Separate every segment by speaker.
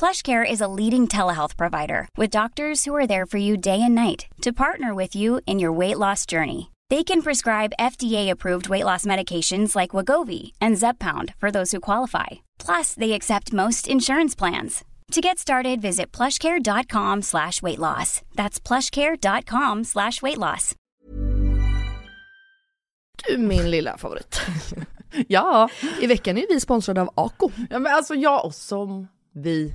Speaker 1: PlushCare is a leading telehealth provider with doctors who are there for you day and night to partner with you in your weight loss journey. They can prescribe FDA-approved weight loss medications like Wagovi and Zepbound for those who qualify. Plus, they accept most insurance plans. To get started, visit plushcare.com slash weight loss. That's plushcare.com slash weight loss.
Speaker 2: Du min lilla favorit.
Speaker 3: Ja.
Speaker 2: I veckan är vi sponsrade av Ako.
Speaker 3: ja, men alltså jag och som vi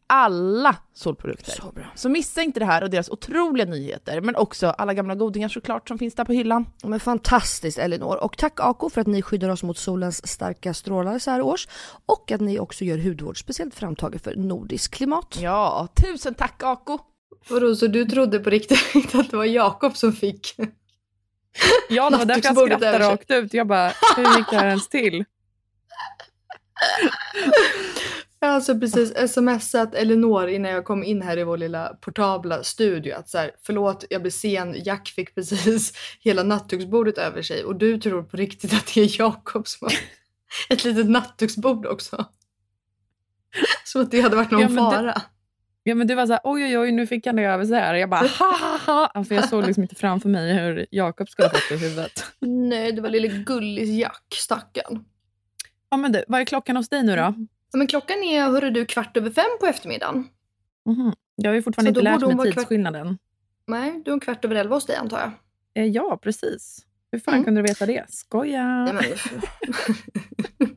Speaker 3: Alla solprodukter.
Speaker 2: Så bra.
Speaker 3: Så missa inte det här och deras otroliga nyheter, men också alla gamla godingar såklart som finns där på hyllan.
Speaker 2: Men fantastiskt Elinor. Och tack Ako för att ni skyddar oss mot solens starka strålar så här års. Och att ni också gör hudvård speciellt framtaget för nordiskt klimat.
Speaker 3: Ja, tusen tack Ako!
Speaker 4: Vadå, så du trodde på riktigt att det var Jakob som fick?
Speaker 5: Ja, det var därför jag skrattade rakt ut. Jag bara, hur gick det här ens till?
Speaker 4: Jag har alltså precis smsat Elinor innan jag kom in här i vår lilla portabla studio att så här, förlåt jag blev sen, Jack fick precis hela nattduksbordet över sig och du tror på riktigt att det är Jakob som har ett litet nattduksbord också. Som att det hade varit någon
Speaker 5: Ja,
Speaker 4: fara.
Speaker 5: Ja, men du var så här, oj oj oj, nu fick han det över sig här. Jag bara, ha ha ha. Alltså, jag såg liksom inte framför mig hur Jakob skulle ha fått det i huvudet.
Speaker 4: Nej, det var lille gullis Jack, stackarn.
Speaker 5: Ja, men du, vad är klockan hos dig nu då?
Speaker 4: Men klockan är, hörru du, kvart över fem på eftermiddagen.
Speaker 5: Mhm. Jag har ju fortfarande
Speaker 4: Så
Speaker 5: inte lärt mig
Speaker 4: vara kvart-
Speaker 5: tidsskillnaden.
Speaker 4: Nej, du är en kvart över elva hos dig antar jag.
Speaker 5: Eh, ja, precis. Hur fan
Speaker 4: Mm.
Speaker 5: kunde du veta det? Skoja!
Speaker 4: Nej, men...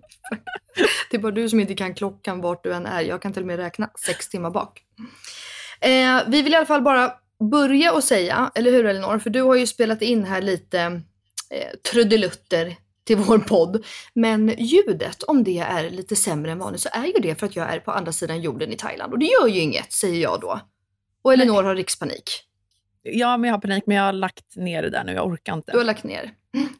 Speaker 4: det är bara du som inte kan klockan vart du än är. Jag kan till och med räkna sex timmar bak. Eh, vi vill i alla fall bara börja och säga, eller hur Elinor? För du har ju spelat in här lite eh, trudelutter till vår podd. Men ljudet, om det är lite sämre än vanligt så är ju det för att jag är på andra sidan jorden i Thailand. Och det gör ju inget, säger jag då. Och Elinor har rikspanik.
Speaker 5: Ja, men jag har panik, men jag har lagt ner det där nu. Jag orkar inte.
Speaker 4: Du har lagt ner.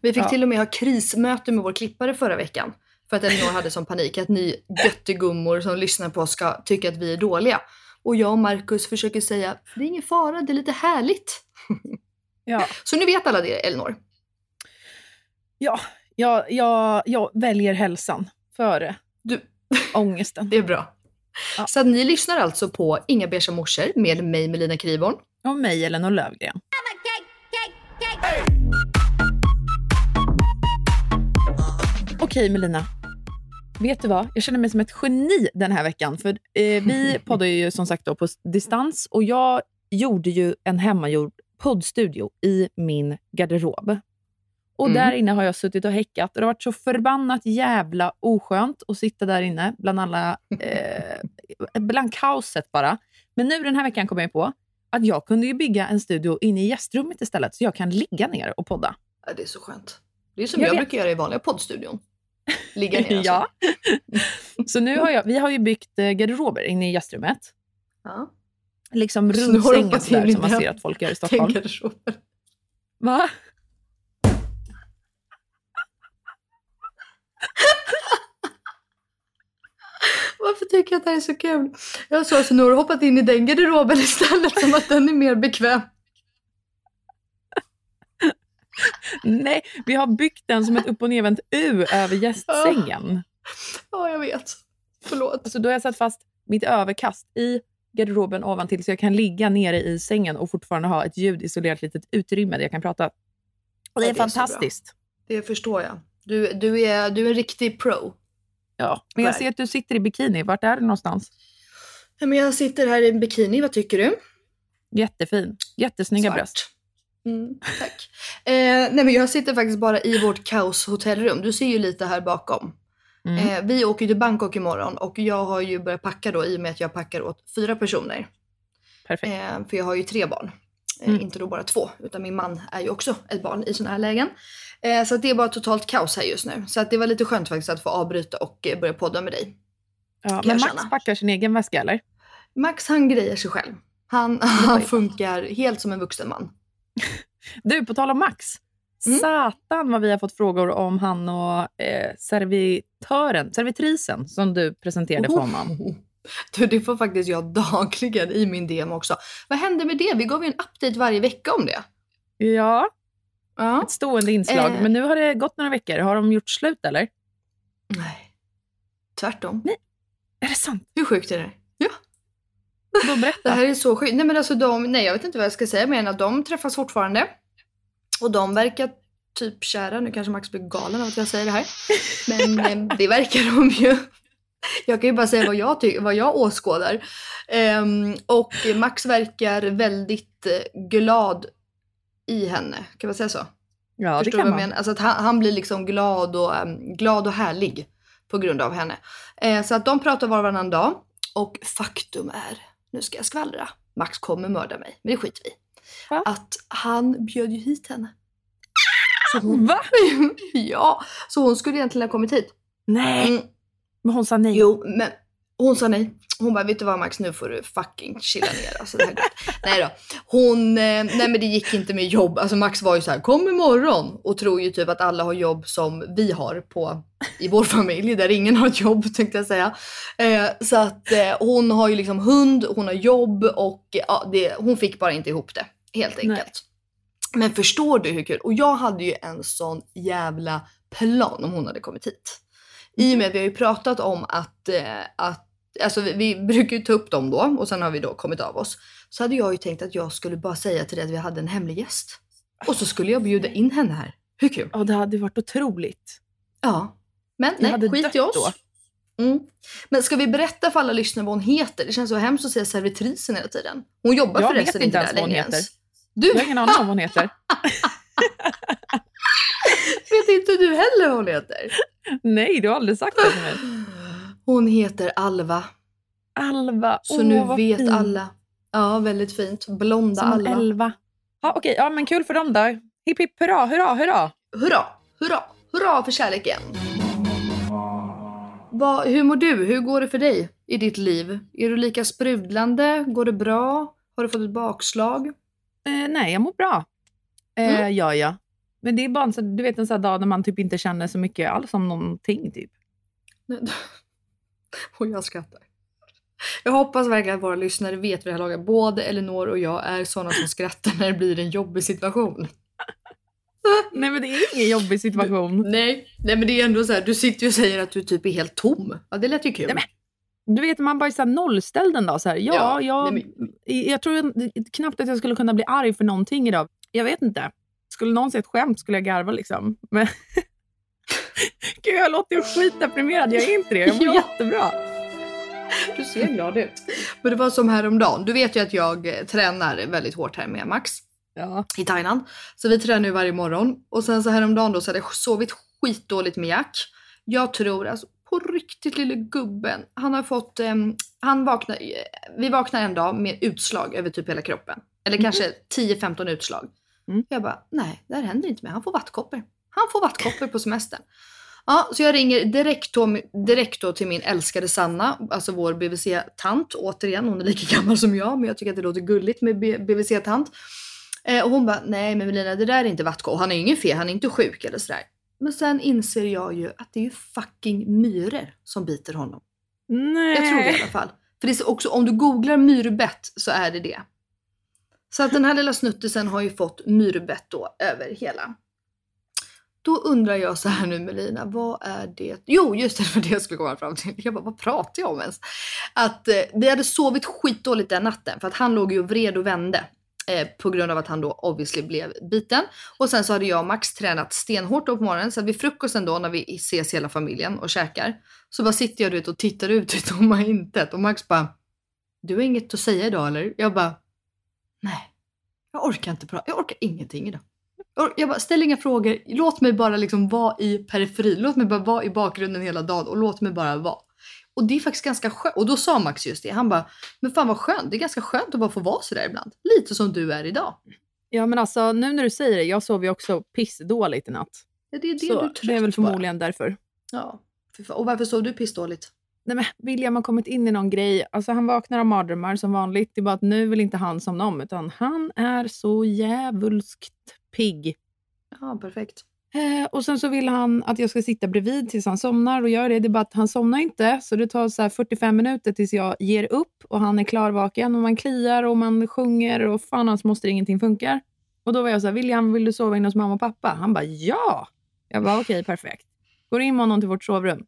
Speaker 4: Vi fick
Speaker 5: Ja.
Speaker 4: till och med ha krismöte med vår klippare förra veckan. För att Elinor hade sån panik att ni göttegummor som lyssnar på oss ska tycka att vi är dåliga. Och jag och Marcus försöker säga, det är ingen fara, det är lite härligt.
Speaker 5: Ja,
Speaker 4: Så nu vet alla det, Elinor.
Speaker 5: ja jag, jag, jag väljer hälsan före
Speaker 4: Du,
Speaker 5: ångesten.
Speaker 4: det är bra.
Speaker 5: Ja.
Speaker 4: Så ni lyssnar alltså på Inga beiga morsor med mig Melina Kriborn.
Speaker 5: Och mig, Elinor Lövgren. Okej Melina. Vet du vad? Jag känner mig som ett geni den här veckan. För eh, Vi poddar ju som sagt då på distans och jag gjorde ju en hemmagjord poddstudio i min garderob. Och
Speaker 4: Mm.
Speaker 5: där inne har jag suttit och häckat och det har varit så förbannat jävla oskönt att sitta där inne bland alla, eh, bland kaoset bara. Men nu den här veckan kom jag på att jag kunde ju bygga en studio inne i gästrummet istället så jag kan ligga ner och podda.
Speaker 4: Ja, det är så skönt. Det är som
Speaker 5: Jag
Speaker 4: jag, brukar göra i vanliga poddstudion. Ligga ner alltså.
Speaker 5: ja. Så nu har jag, vi har ju byggt eh, garderober inne i gästrummet.
Speaker 4: ja.
Speaker 5: Liksom
Speaker 4: i
Speaker 5: som man ser att folk gör i Stockholm. Va?
Speaker 4: Varför tycker jag att det här är så kul? Jag sa så nu har du hoppat in i den garderoben istället som att den är mer bekväm.
Speaker 5: Nej, vi har byggt den som ett upp och nervänt U över gästsängen.
Speaker 4: Ja, jag vet. Förlåt.
Speaker 5: Så då har jag satt fast mitt överkast i garderoben ovantill så jag kan ligga nere i sängen och fortfarande ha ett ljudisolerat litet utrymme där jag kan prata. Och det
Speaker 4: Ja,
Speaker 5: är
Speaker 4: det är
Speaker 5: fantastiskt.
Speaker 4: Det förstår jag. Du, du, är, du är en riktig pro.
Speaker 5: Ja, men jag ser att du sitter i bikini. Vart är du någonstans?
Speaker 4: Ja, men jag sitter här i en bikini, vad tycker du?
Speaker 5: Jättefin. Jättesnygga
Speaker 4: Svart.
Speaker 5: bröst.
Speaker 4: Mm, tack. Eh, nej men jag sitter faktiskt bara i vårt kaoshotellrum. Du ser ju lite här bakom.
Speaker 5: Mm.
Speaker 4: Eh, vi åker till Bangkok imorgon och jag har ju börjat packa då i och med att jag packar åt fyra personer.
Speaker 5: Perfekt.
Speaker 4: Eh, för jag har ju tre barn. Eh,
Speaker 5: Mm.
Speaker 4: Inte då bara två, utan min man är ju också ett barn i sådana här lägen. Eh, så det är bara totalt kaos här just nu. Så att det var lite skönt faktiskt att få avbryta och eh, börja podda med dig.
Speaker 5: Ja, men Max
Speaker 4: känna.
Speaker 5: packar sin egen väska, eller?
Speaker 4: Max han grejer sig själv. Han, han funkar helt som en vuxen man.
Speaker 5: Du, på tal om Max.
Speaker 4: Mm.
Speaker 5: Satan vad vi har fått frågor om han och eh, servitören, servitrisen som du presenterade för honom.
Speaker 4: Du, det får faktiskt jag dagligen i min DM också. Vad hände med det? Vi gav ju en update varje vecka om det.
Speaker 5: Ja,
Speaker 4: Ja.
Speaker 5: ett stående inslag.
Speaker 4: Eh.
Speaker 5: Men nu har det gått några veckor. Har de gjort slut eller?
Speaker 4: Nej. Tvärtom.
Speaker 5: Är det sant?
Speaker 4: Hur sjukt är det? Ja.
Speaker 5: Då
Speaker 4: Det
Speaker 5: berätta.
Speaker 4: här är så sjukt. Nej men alltså de, nej jag vet inte vad jag ska säga mer än att de träffas fortfarande. Och de verkar typ kära. Nu kanske Max blir galen av att jag säger det här. Men eh, det verkar de ju. Jag kan ju bara säga vad jag, ty- vad jag åskådar. Ehm, och Max verkar väldigt eh, glad i henne. Kan man säga så?
Speaker 5: Ja, det
Speaker 4: Förstår du
Speaker 5: kan man.
Speaker 4: menar? Alltså att han, han blir liksom glad och, um, glad och härlig på grund av henne. Eh, så att de pratar var och varannan dag. Och faktum är, nu ska jag skvallra, Max kommer mörda mig, men det skiter vi.
Speaker 5: Va?
Speaker 4: Att han bjöd ju hit henne. Så hon,
Speaker 5: Va?
Speaker 4: ja, så hon skulle egentligen ha kommit hit.
Speaker 5: Nej,
Speaker 4: Mm,
Speaker 5: men hon sa nej.
Speaker 4: jo, men hon sa nej. Hon bara, vet du vad Max, nu får du fucking chilla ner. Alltså, det här nej då. Hon, eh, nej men det gick inte med jobb. Alltså Max var ju så här, kom imorgon. Och tror ju typ att alla har jobb som vi har på, i vår familj, där ingen har ett jobb tänkte jag säga. Eh, så att eh, hon har ju liksom hund, hon har jobb och ja, det, hon fick bara inte ihop det. Helt
Speaker 5: Nej.
Speaker 4: enkelt. Men förstår du hur kul? Och jag hade ju en sån jävla plan om hon hade kommit hit. I och med att vi har ju pratat om att, eh, att alltså vi, vi brukar ju ta upp dem då och sen har vi då kommit av oss. Så hade jag ju tänkt att jag skulle bara säga till dig att vi hade en hemlig gäst. Och så skulle jag bjuda in henne här. Hur kul?
Speaker 5: Ja, det hade varit otroligt.
Speaker 4: Ja. Men
Speaker 5: Jag
Speaker 4: nej, skit i oss.
Speaker 5: då.
Speaker 4: Mm. Men ska vi berätta för alla lyssnare vad hon heter? Det känns så hemskt att säga servitrisen hela tiden. Hon jobbar
Speaker 5: Jag
Speaker 4: förresten
Speaker 5: vet inte
Speaker 4: inte
Speaker 5: ens
Speaker 4: där
Speaker 5: vad hon
Speaker 4: längre
Speaker 5: heter.
Speaker 4: ens. Du
Speaker 5: Jag har ingen aning om vad hon heter.
Speaker 4: vet inte du heller vad hon heter?
Speaker 5: Nej, du har aldrig sagt det till mig.
Speaker 4: Hon heter Alva.
Speaker 5: Alva.
Speaker 4: Så
Speaker 5: Åh,
Speaker 4: nu
Speaker 5: vad
Speaker 4: vet
Speaker 5: fint.
Speaker 4: alla. Ja, väldigt fint. Blonda
Speaker 5: Som
Speaker 4: Alva.
Speaker 5: elva. Ja, okej. Ja, men kul för dem då. Hipp hipp hurra, hurra, hurra.
Speaker 4: Hurra, hurra, hurra för kärleken. Vad, hur mår du? Hur går det för dig i ditt liv? Är du lika sprudlande? Går det bra? Har du fått ett bakslag?
Speaker 5: Eh, nej, jag mår bra. Eh,
Speaker 4: Mm.
Speaker 5: Ja, ja. Men det är bara en, du vet, en sån dag när man typ inte känner så mycket alls om någonting. Typ.
Speaker 4: Och jag skrattar. Jag hoppas verkligen att våra lyssnare vet vid det här laget. Både Elinor och jag är sådana som skrattar när det blir en jobbig situation.
Speaker 5: Nej, men det är ingen jobbig situation.
Speaker 4: Nej, nej men det är ändå så här. Du sitter ju och säger att du typ är helt tom. Ja, det lät ju kul.
Speaker 5: Nej, men- Du vet, man bara är så här nollställd en dag. Så här, ja,
Speaker 4: Ja,
Speaker 5: jag,
Speaker 4: nej,
Speaker 5: jag tror knappt att jag skulle kunna bli arg för någonting idag. Jag vet inte. Skulle någon säga ett skämt skulle jag garva liksom. Men, Gud, jag låter ju skitdeprimerad. Jag är inte det. Jag mår
Speaker 4: Ja.
Speaker 5: jättebra.
Speaker 4: Du ser glad ut. Men det var som häromdagen. Du vet ju att jag eh, tränar väldigt hårt här med Max
Speaker 5: Ja.
Speaker 4: i Thailand. Så vi tränar ju varje morgon. Och sen så häromdagen då så hade jag sovit skitdåligt med Jack. Jag tror alltså på riktigt lille gubben. Han har fått, ehm, han vaknar, eh, vi vaknar en dag med utslag över typ hela kroppen. Eller kanske 10-15 utslag.
Speaker 5: Mm.
Speaker 4: Jag bara, nej det här händer inte med Han får vattkoppor. Han får vattkoppor på semestern. Ja, så jag ringer direkt då, direkt då till min älskade Sanna, alltså vår BVC-tant. Återigen, hon är lika gammal som jag, men jag tycker att det låter gulligt med BVC-tant. Eh, och hon bara, nej men Melina det där är inte vattkoppor. Han är ju ingen fel, han är inte sjuk eller sådär. Men sen inser jag ju att det är ju fucking myror som biter honom.
Speaker 5: Nej.
Speaker 4: Jag tror det i alla fall. För det är så också, om du googlar myrbett så är det det. Så att den här lilla snuttisen har ju fått myrbett då över hela. Då undrar jag så här nu Melina, vad är det? Jo, just det, det var det jag skulle komma fram till. Jag bara, vad pratar jag om ens? Att eh, vi hade sovit skitdåligt den natten för att han låg ju och vred och vände. Eh, på grund av att han då obviously blev biten. Och sen så hade jag och Max tränat stenhårt då på morgonen. Så att vid frukosten då när vi ses hela familjen och käkar. Så bara sitter jag du vet, och tittar ut i tomma intet. Och Max bara, du har inget att säga idag eller? Jag bara, nej. Jag orkar inte prata, jag orkar ingenting idag. Jag bara, ställ inga frågor, låt mig bara liksom vara i periferin, låt mig bara vara i bakgrunden hela dagen och låt mig bara vara. Och det är faktiskt ganska skönt. Och då sa Max just det, han bara, men fan vad skönt, det är ganska skönt att bara få vara sådär ibland. Lite som du är idag.
Speaker 5: Ja, men alltså nu när du säger det, jag sov ju också pissdåligt i natt.
Speaker 4: Ja, det är det
Speaker 5: Så
Speaker 4: du är trött
Speaker 5: det är väl
Speaker 4: på bara.
Speaker 5: förmodligen därför.
Speaker 4: Ja. Och varför sov du pissdåligt?
Speaker 5: Nej, men William har kommit in i någon grej. Alltså, han vaknar av mardrömmar som vanligt. Det är bara att nu vill inte han somna om, utan han är så djävulskt pigg.
Speaker 4: Ja, perfekt.
Speaker 5: Eh, och sen så vill han att jag ska sitta bredvid tills han somnar och gör det. Det är bara att han somnar inte, så det tar så här 45 minuter tills jag ger upp och han är klarvaken och man kliar och man sjunger och fan hans moster ingenting funkar. Och då var jag så här, William, vill du sova inne hos mamma och pappa? Han bara, ja! Jag bara, okej, perfekt. Går in med honom till vårt sovrum.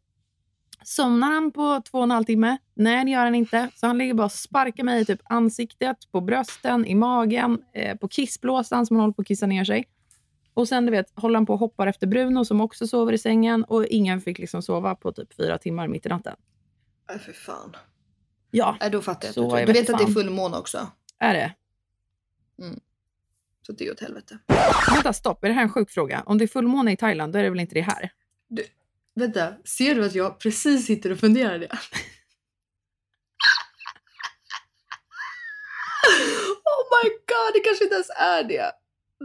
Speaker 5: Somnar han på två och en halv timme? Nej, det gör han inte. Så han ligger bara och sparkar mig i typ ansiktet, på brösten, i magen, eh, på kissblåsan som han håller på att kissa ner sig. Och sen du vet, håller han på och hoppar efter Bruno som också sover i sängen och ingen fick liksom sova på typ fyra timmar mitt i natten.
Speaker 4: Nej, för fan.
Speaker 5: Ja,
Speaker 4: Nej, då fattar jag.
Speaker 5: Så
Speaker 4: du,
Speaker 5: jag
Speaker 4: du
Speaker 5: vet
Speaker 4: vet att det är fullmåne också.
Speaker 5: är det.
Speaker 4: Så det är åt helvete.
Speaker 5: Vänta, stopp. Är det här en sjuk fråga? Om det är fullmåne i Thailand, då är det väl inte det här?
Speaker 4: Vänta, ser du att jag precis sitter och funderar det? oh my god, det kanske inte ens är det.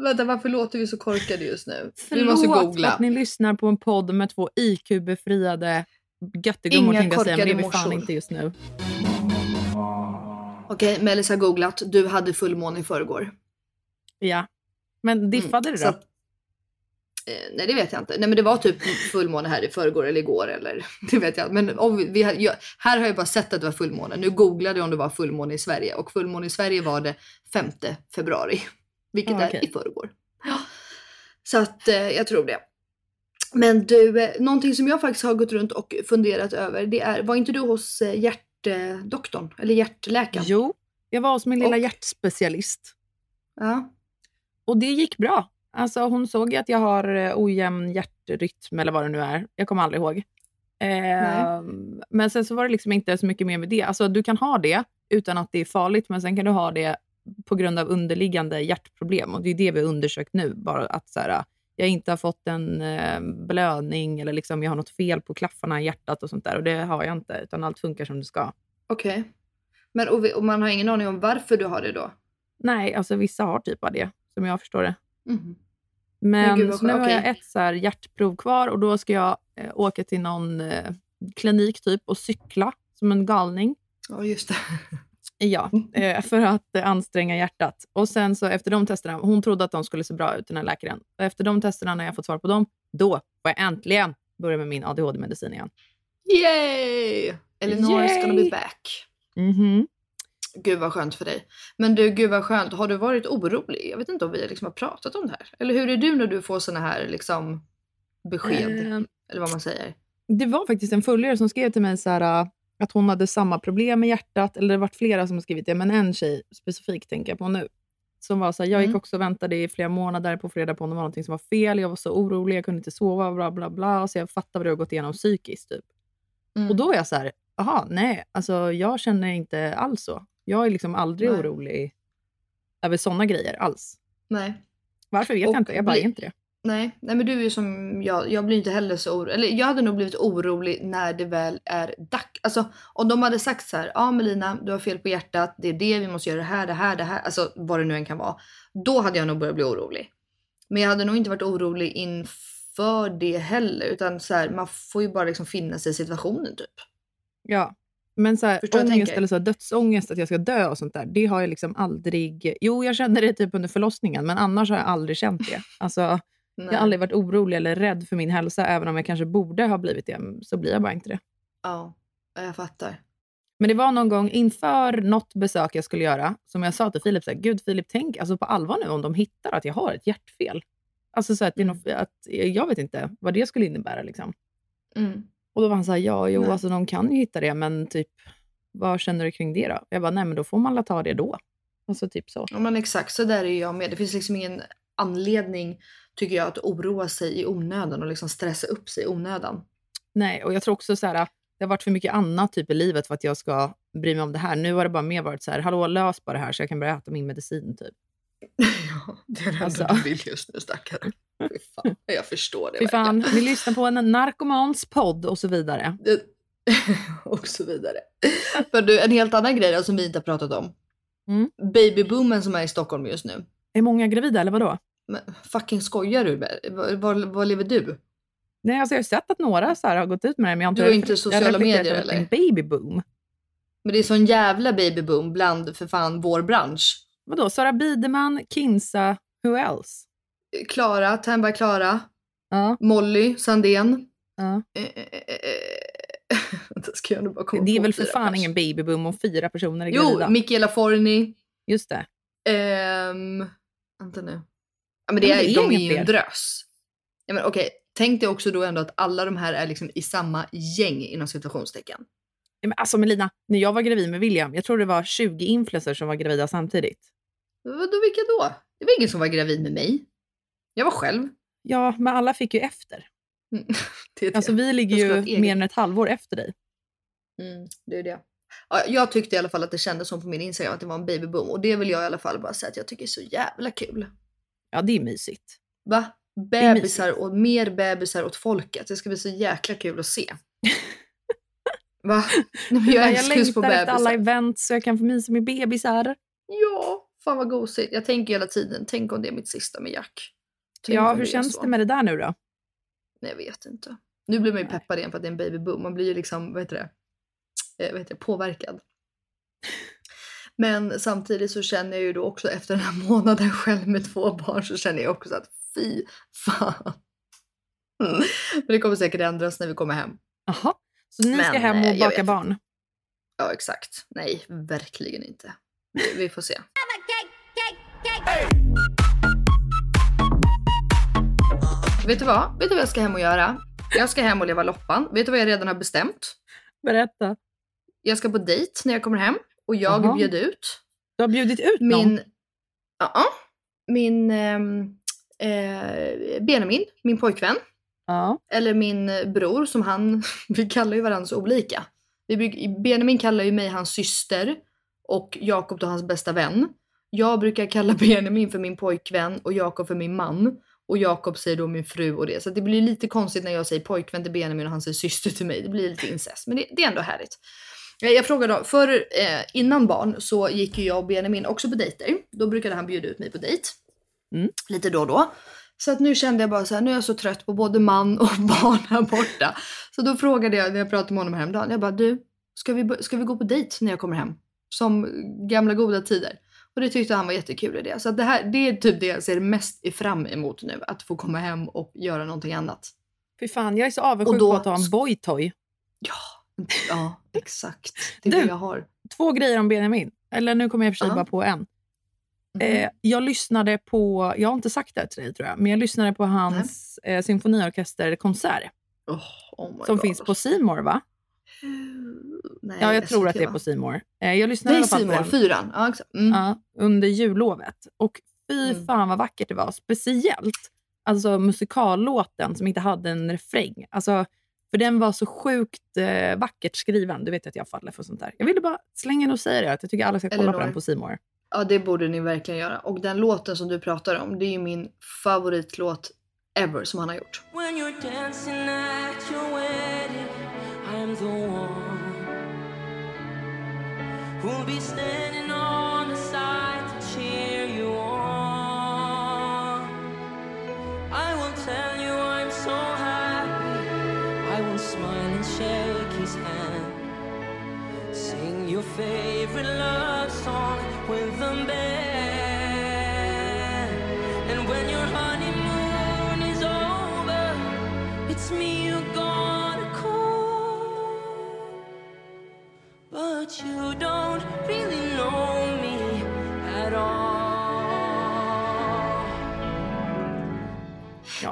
Speaker 4: Vänta, varför låter vi så korkade just nu? vi måste
Speaker 5: Förlåt
Speaker 4: googla.
Speaker 5: att ni lyssnar på en podd med två IQ-befriade göttegummor tänkte jag säga, men det är vi fan inte just nu.
Speaker 4: Okej, Mellis har googlat. Du hade fullmåne i förrgår.
Speaker 5: Ja. Men diffade
Speaker 4: Mm,
Speaker 5: det
Speaker 4: så
Speaker 5: då?
Speaker 4: Eh, nej det vet jag inte. Nej men det var typ fullmåne här i förrgår eller igår eller det vet jag. Men om vi, jag, här har jag bara sett att det var fullmåne. Nu googlade jag om det var fullmåne i Sverige och fullmåne i Sverige var det 5 februari. Vilket
Speaker 5: Ah,
Speaker 4: är
Speaker 5: okej.
Speaker 4: i förrgår. Ja. Så att eh, jag tror det. Men du, eh, någonting som jag faktiskt har gått runt och funderat över det är, var inte du hos eh, hjärtdoktorn eller hjärtläkaren?
Speaker 5: Jo, jag var hos min lilla
Speaker 4: Och-
Speaker 5: hjärtspecialist.
Speaker 4: Ja.
Speaker 5: Och det gick bra. Alltså hon såg ju att jag har eh, ojämn hjärtrytm eller vad det nu är. Jag kommer aldrig ihåg. Eh, men sen så var det liksom inte så mycket mer med det. Alltså du kan ha det utan att det är farligt, men sen kan du ha det på grund av underliggande hjärtproblem. Och det är det vi har undersökt nu. Bara att så här, jag inte har fått en eh, blödning eller liksom jag har något fel på klaffarna i hjärtat och sånt där. Och det har jag inte, utan allt funkar som det ska.
Speaker 4: Okej. Men och, vi, och man har ingen aning om varför du har det då?
Speaker 5: Nej, alltså vissa har typ av det, som jag förstår det.
Speaker 4: Mhm.
Speaker 5: Men,
Speaker 4: Men
Speaker 5: så nu har jag ett så här hjärtprov kvar och då ska jag eh, åka till någon eh, klinik typ och cykla som en galning.
Speaker 4: Ja just det.
Speaker 5: Ja, eh, för att eh, anstränga hjärtat. Och sen så efter de testerna, hon trodde att de skulle se bra ut den här läkaren. Och efter de testerna, när jag fått svar på dem, då får jag äntligen börja med min ADHD-medicin igen.
Speaker 4: Yay! Eleanor is gonna be back.
Speaker 5: Mhm.
Speaker 4: Gud vad skönt för dig. Men du, gud vad skönt. Har du varit orolig? Jag vet inte om vi liksom har pratat om det här. Eller hur är du när du får såna här liksom besked?
Speaker 5: Eh,
Speaker 4: Eller vad man säger.
Speaker 5: Det var faktiskt en följare som skrev till mig så här, äh, att hon hade samma problem med hjärtat. Eller det har varit flera som har skrivit det, men en tjej specifikt tänker jag på nu. som var så här, jag gick
Speaker 4: Mm.
Speaker 5: också och väntade i flera månader på fredag på om det var någonting som var fel. Jag var så orolig, jag kunde inte sova, bla bla bla. Så jag fattade vad du har gått igenom psykiskt. Typ.
Speaker 4: Mm.
Speaker 5: Och då var jag så här, jaha, nej, alltså jag känner inte alls så. Jag är liksom aldrig
Speaker 4: Nej.
Speaker 5: orolig över sådana grejer alls.
Speaker 4: Nej.
Speaker 5: Varför vet
Speaker 4: Och
Speaker 5: jag inte, jag bara
Speaker 4: bli-
Speaker 5: är inte det.
Speaker 4: Nej, nej men du är ju som jag. Jag blir inte heller så orolig. Eller jag hade nog blivit orolig när det väl är dags. Alltså om de hade sagt så här. Ja Melina, du har fel på hjärtat. Det är det, vi måste göra det här, det här, det här. Alltså vad det nu än kan vara. Då hade jag nog börjat bli orolig. Men jag hade nog inte varit orolig inför det heller. Utan så här, man får ju bara liksom finna sig i situationen typ.
Speaker 5: Ja. Men så här, ångest eller så dödsångest, att jag ska dö och sånt där, det har jag liksom aldrig... Jo, jag kände det typ under förlossningen, men annars har jag aldrig känt det. Alltså, jag har aldrig varit orolig eller rädd för min hälsa, även om jag kanske borde ha blivit det, så blir jag bara inte det.
Speaker 4: Ja, jag fattar.
Speaker 5: Men det var någon gång inför något besök jag skulle göra, som jag sa till Filip, så här, gud Filip, tänk alltså på allvar nu om de hittar att jag har ett hjärtfel. Alltså så att, det är något, att jag vet inte vad det skulle innebära. Liksom.
Speaker 4: Mm.
Speaker 5: Och då var han så här, ja, jo,
Speaker 4: Nej.
Speaker 5: alltså de kan ju hitta det, men typ, vad känner du kring det då? Jag bara, nej men då får man la ta det då. Alltså typ så.
Speaker 4: Ja men exakt, så där är jag med. Det finns liksom ingen anledning tycker jag att oroa sig i onödan och liksom stressa upp sig i onödan.
Speaker 5: Nej, och jag tror också så här, det har varit för mycket annat typ i livet för att jag ska bry mig om det här. Nu har det bara mer varit så här, hallå lös bara det här så jag kan börja äta min medicin typ.
Speaker 4: ja, det är det enda
Speaker 5: Alltså.
Speaker 4: du vill just nu stackare. Fan, jag förstår det
Speaker 5: Fy fan, ni lyssnar på en narkomans podd och så vidare.
Speaker 4: Och så vidare. Men du, en helt annan grej då, som vi inte har pratat om.
Speaker 5: Mm.
Speaker 4: Babyboomen som är i Stockholm just nu.
Speaker 5: Är många gravida eller vadå?
Speaker 4: Men fucking skojar du? Var, var, var lever du?
Speaker 5: Nej, alltså jag har sett att några så här har gått ut med det, men jag har inte
Speaker 4: Du har inte sociala medier, eller?
Speaker 5: En babyboom.
Speaker 4: Men det är sån jävla babyboom bland för fan vår bransch.
Speaker 5: Vadå, Sara Biderman, Kinsa, who else?
Speaker 4: Klara, Tandberg Klara,
Speaker 5: Ja,
Speaker 4: Molly Sandén.
Speaker 5: ja.
Speaker 4: Eh, eh, eh, eh. Vänta, ska jag nu bara komma
Speaker 5: Det är väl för fan ingen babyboom om fyra personer är
Speaker 4: Jo,
Speaker 5: gravida?
Speaker 4: Michaela Forni.
Speaker 5: Just det.
Speaker 4: Ehm, vänta nu. Ja, men det
Speaker 5: Men
Speaker 4: är,
Speaker 5: det är
Speaker 4: de är ju en drös. Ja, men okej, tänk dig också då ändå att alla de här är liksom i samma gäng inom situationstecken.
Speaker 5: Ja, Men alltså Melina, när jag var gravid med William, jag tror det var 20 influencers som var gravida samtidigt.
Speaker 4: Vadå, vilka då? Det var ingen som var gravid med mig. Jag var själv.
Speaker 5: Ja, men alla fick ju efter.
Speaker 4: Mm, Det det.
Speaker 5: Alltså vi ligger
Speaker 4: Jag
Speaker 5: ju mer än ett halvår efter dig.
Speaker 4: Mm, det är det. Ja, jag tyckte i alla fall att det kändes som på min Instagram att det var en babyboom och det vill jag i alla fall bara säga att jag tycker är så jävla kul.
Speaker 5: Ja, det är mysigt.
Speaker 4: Va? Bebisar och mer bebisar åt folket. Det ska bli så jäkla kul att se. Va? Jag
Speaker 5: jag
Speaker 4: älskar just på
Speaker 5: längtar efter alla
Speaker 4: bebisar.
Speaker 5: event så jag kan få mysa med bebisar.
Speaker 4: Ja, fan vad gosigt. Jag tänker hela tiden, tänk om det är mitt sista med Jack. Tänk
Speaker 5: Ja, hur känns
Speaker 4: så.
Speaker 5: det med det där nu då?
Speaker 4: Nej, jag vet inte. Nu blir man ju peppad igen för att det är en babyboom. Man blir ju liksom, vad heter det? Eh, vad heter det? Påverkad. Men samtidigt så känner jag ju då också efter den här månaden själv med två barn så känner jag också att fy fan. Mm. Men det kommer säkert ändras när vi kommer hem.
Speaker 5: Jaha, så ni ska
Speaker 4: Men,
Speaker 5: hem
Speaker 4: eh,
Speaker 5: och baka
Speaker 4: vet
Speaker 5: barn?
Speaker 4: Ja, exakt. Nej, verkligen inte. Vi, vi får se. Vet du vad? Vet du vad jag ska hem och göra? Jag ska hem och leva loppan. Vet du vad jag redan har bestämt?
Speaker 5: Berätta.
Speaker 4: Jag ska på dejt när jag kommer hem och jag
Speaker 5: Jaha.
Speaker 4: bjöd ut
Speaker 5: Du har bjudit ut någon?
Speaker 4: min... Ja, min ehm, eh, Benjamin, min pojkvän.
Speaker 5: Ja.
Speaker 4: Eller min bror som han, vi kallar ju varandra så olika. Vi Benjamin kallar ju mig hans syster och Jakob då hans bästa vän. Jag brukar kalla Benjamin för min pojkvän och Jakob för min man. Och Jakob säger då min fru och det. Så det blir lite konstigt när jag säger pojkvän till Benjamin och han säger syster till mig. Det blir lite incest. Men det, det är ändå härligt. Jag frågar då, för eh, innan barn så gick ju jag och Benjamin också på dejter. Då brukade han bjuda ut mig på dejt.
Speaker 5: Mm.
Speaker 4: Lite då och då. Så att nu kände jag bara så här, nu är jag så trött på både man och barn här borta. Så då frågade jag när jag pratade med honom häromdagen, jag bara du, ska vi, ska vi gå på dejt när jag kommer hem? Som gamla goda tider. Och det tyckte han var jättekul idé. Så att det här, det är typ det jag ser mest fram emot nu. Att få komma hem och göra någonting annat.
Speaker 5: Fy fan, jag är så avundsjuk
Speaker 4: då-
Speaker 5: på att ha en boytoy.
Speaker 4: Ja, ja exakt. Det är
Speaker 5: Du.
Speaker 4: det jag har.
Speaker 5: Två grejer om Benjamin. Eller nu kommer jag i och för sig
Speaker 4: Ja.
Speaker 5: bara på en.
Speaker 4: Mhm.
Speaker 5: Eh, jag lyssnade på, jag har inte sagt det till dig tror jag, men jag lyssnade på hans eh, symfoniorkesterkonsert
Speaker 4: Oh, oh
Speaker 5: som
Speaker 4: God.
Speaker 5: finns på Simor va?
Speaker 4: Nej,
Speaker 5: Ja, jag tror att det är på Simor. Eh, Jag lyssnade
Speaker 4: Det
Speaker 5: i
Speaker 4: är
Speaker 5: alla fall på
Speaker 4: fyran. Ja, exakt. Mm.
Speaker 5: ja, under jullovet. Och fy
Speaker 4: Mm.
Speaker 5: fan vad vackert det var. Speciellt alltså musikallåten som inte hade en refräng. Alltså, för den var så sjukt eh, vackert skriven. Du vet att jag faller för sånt där. Jag ville bara slänga in och säga det, att jag tycker alla ska kolla på
Speaker 4: Elinor.
Speaker 5: den på Simor.
Speaker 4: Ja, det borde ni verkligen göra. Och den låten som du pratar om, det är ju min favoritlåt ever som han har gjort.
Speaker 6: Who'll be standing on the side to cheer you on. I will tell you I'm so happy. I will smile and shake his hand. Sing your favorite love song with the band. And when your honeymoon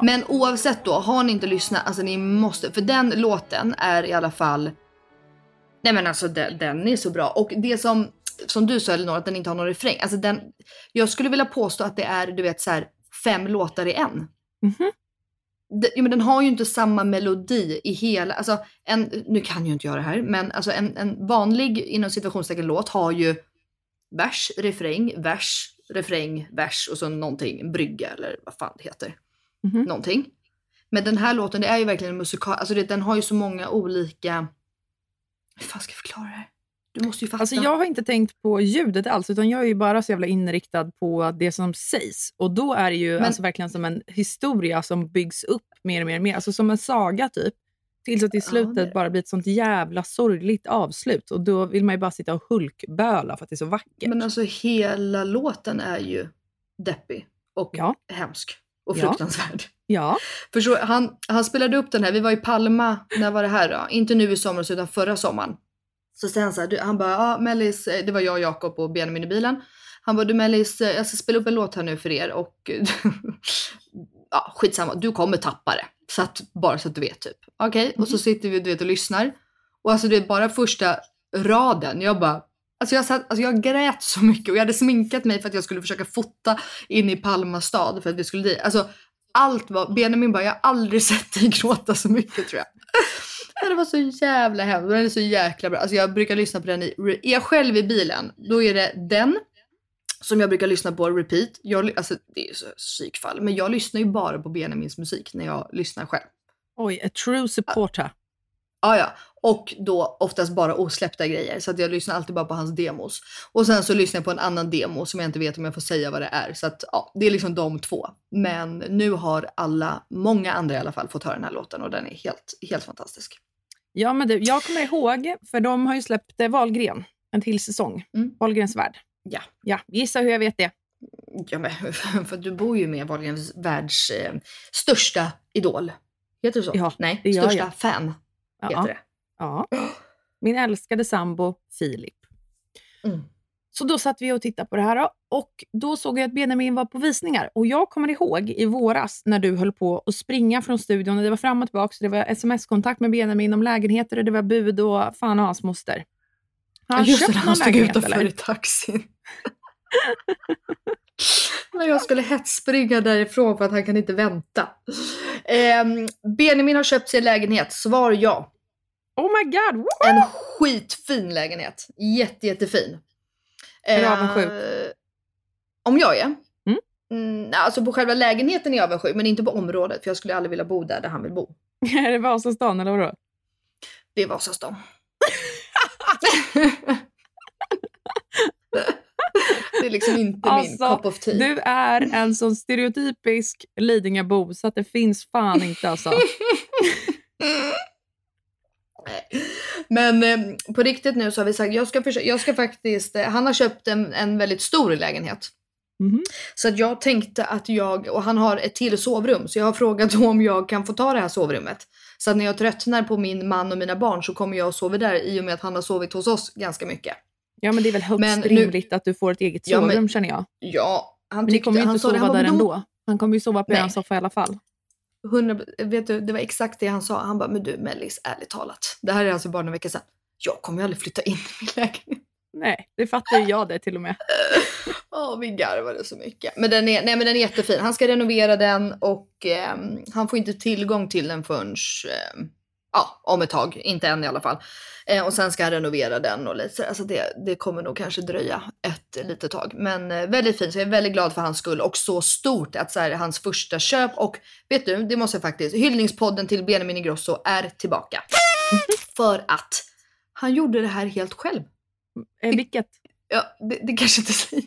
Speaker 5: Ja.
Speaker 4: Men oavsett då, har ni inte lyssnat, alltså ni måste, för den låten är i alla fall, nej men alltså den, den är så bra. Och det som, som du sa Elinor, att den inte har någon refräng, alltså den, jag skulle vilja påstå att det är du vet så här fem låtar i en.
Speaker 5: Mhm.
Speaker 4: Det- ja, men den har ju inte samma melodi i hela, alltså en, nu kan ju inte jag det här, men alltså en, en vanlig inom situationstecken låt har ju vers, refräng, vers, refräng, vers och så någonting, brygga eller vad fan det heter.
Speaker 5: Mhm.
Speaker 4: Någonting. Men den här låten, det är ju verkligen en musikal, alltså det, den har ju så många olika, hur fan ska jag förklara det här? Du måste ju fatta.
Speaker 5: Alltså jag har inte tänkt på ljudet alls, utan jag är ju bara så jävla inriktad på det som sägs. Och då är det ju
Speaker 4: Men-
Speaker 5: alltså verkligen som en historia som byggs upp mer och mer och mer. Alltså som en saga typ. Tills att i
Speaker 4: Ja,
Speaker 5: slutet
Speaker 4: det-
Speaker 5: bara blir ett sånt jävla sorgligt avslut. Och då vill man ju bara sitta och hulkböla för att det är så vackert.
Speaker 4: Men alltså hela låten är ju deppig och
Speaker 5: Ja.
Speaker 4: hemsk och
Speaker 5: Ja.
Speaker 4: fruktansvärd.
Speaker 5: Ja,
Speaker 4: För så, han, han spelade upp den här, vi var i Palma, när var det här då? Inte nu i somras utan förra sommaren. Så sen så här, du, han bara, ja Mellis, eh, det var jag, Jakob och Benjamin i bilen. Han bara, du Mellis, eh, jag ska spela upp en låt här nu för er och ja, skitsamma, du kommer tappa det. Så att, bara så att du vet typ. Okej, och så sitter vi du vet, och lyssnar. Och alltså det är bara första raden, jag bara, Alltså jag, satt, alltså jag grät så mycket och jag hade sminkat mig för att jag skulle försöka fota in i Palma stad för att vi skulle dit. Alltså allt var, Benjamin bara, jag har aldrig sett dig gråta så mycket tror jag. Det var så jävla hemskt. Den är så jäkla bra. Alltså jag brukar lyssna på den i, är jag själv i bilen, då är det den som jag brukar lyssna på repeat. Jag, alltså det är ju så psykfall, men jag lyssnar ju bara på Benjamins musik när jag lyssnar själv.
Speaker 5: oj, a true supporter.
Speaker 4: Ja, ja. Och då oftast bara osläppta grejer. Så att jag lyssnar alltid bara på hans demos. Och sen så lyssnar jag på en annan demo som jag inte vet om jag får säga vad det är. Så att ja, det är liksom de två. Men nu har alla, många andra i alla fall, fått höra den här låten och den är helt, helt fantastisk.
Speaker 5: Ja, men du, jag kommer ihåg, för de har ju släppt eh, Wahlgren, en till säsong.
Speaker 4: Mm.
Speaker 5: Wahlgrens värld.
Speaker 4: Ja.
Speaker 5: Ja, gissa hur jag vet det.
Speaker 4: Ja, men för du bor ju med Wahlgrens världs eh, största idol. Heter det så?
Speaker 5: Ja,
Speaker 4: Nej, största
Speaker 5: jag.
Speaker 4: fan heter
Speaker 5: Ja,
Speaker 4: det.
Speaker 5: ja. Min älskade sambo Filip.
Speaker 4: Mm.
Speaker 5: Så då satt vi och tittade på det här och då såg jag att Benjamin var på visningar. Och jag kommer ihåg i våras när du höll på att springa från studion. Och det var fram och tillbaka, det var sms-kontakt med Benjamin om lägenheter och det var bud och fan och hans moster. Har han
Speaker 4: Just det,
Speaker 5: köpt
Speaker 4: han
Speaker 5: någon
Speaker 4: stod
Speaker 5: lägenhet
Speaker 4: utanför
Speaker 5: eller?
Speaker 4: i taxin. När jag skulle hetsspringa därifrån för att han kan inte vänta. Ehm, Benjamin har köpt sin lägenhet. Svar ja.
Speaker 5: Oh my god! Woo!
Speaker 4: En skitfin lägenhet. Jätte, jättefin.
Speaker 5: Är du
Speaker 4: Eh,
Speaker 5: avundsjuk?
Speaker 4: Om jag är?
Speaker 5: Mm.
Speaker 4: Mm, alltså på själva lägenheten är jag avundsjuk, men inte på området. För jag skulle aldrig vilja bo där, där han vill bo.
Speaker 5: Är det Vasastan eller vadå?
Speaker 4: Det är Vasastan. är liksom inte min
Speaker 5: Alltså,
Speaker 4: cup of tea.
Speaker 5: Du är en sån stereotypisk Lidingöbo så att det finns fan inte alltså.
Speaker 4: Men eh, på riktigt nu så har vi sagt, jag ska, försöka, jag ska faktiskt, eh, han har köpt en, en väldigt stor lägenhet.
Speaker 5: Mhm.
Speaker 4: Så att jag tänkte att jag, och han har ett till sovrum, så jag har frågat om jag kan få ta det här sovrummet. Så att när jag tröttnar på min man och mina barn så kommer jag och sover där i och med att han har sovit hos oss ganska mycket.
Speaker 5: Ja men det är väl högst
Speaker 4: Men nu-
Speaker 5: rimligt att du får ett eget
Speaker 4: Ja,
Speaker 5: sovrum känner jag.
Speaker 4: Ja, han
Speaker 5: Men ni
Speaker 4: tyckte,
Speaker 5: kommer ju inte sova där
Speaker 4: "Men då-
Speaker 5: ändå. Han kommer ju sova på en soffa i alla fall.
Speaker 4: 100, vet du, det var exakt det han sa. Han bara, men du Mellis, ärligt talat. Det här är alltså bara en vecka sedan. jag kommer ju aldrig flytta in i min lägenhet.
Speaker 5: Nej, det fattar ju jag det till och med.
Speaker 4: Ja, vi garvade så mycket. Men den, är, nej, men den är jättefin. Han ska renovera den och ehm, han får inte tillgång till den förrän ehm, ja, om ett tag. Inte än i alla fall. Eh, och sen ska han renovera den och lite så. Alltså det, det kommer nog kanske dröja ett litet tag. Men eh, väldigt fint, så jag är väldigt glad för hans skull och så stort att så här, hans första köp och vet du, det måste jag faktiskt. Hyllningspodden till Benjamin Ingrosso är tillbaka. för att han gjorde det här helt själv.
Speaker 5: Eh, vilket?
Speaker 4: Ja, det, det kanske inte säger.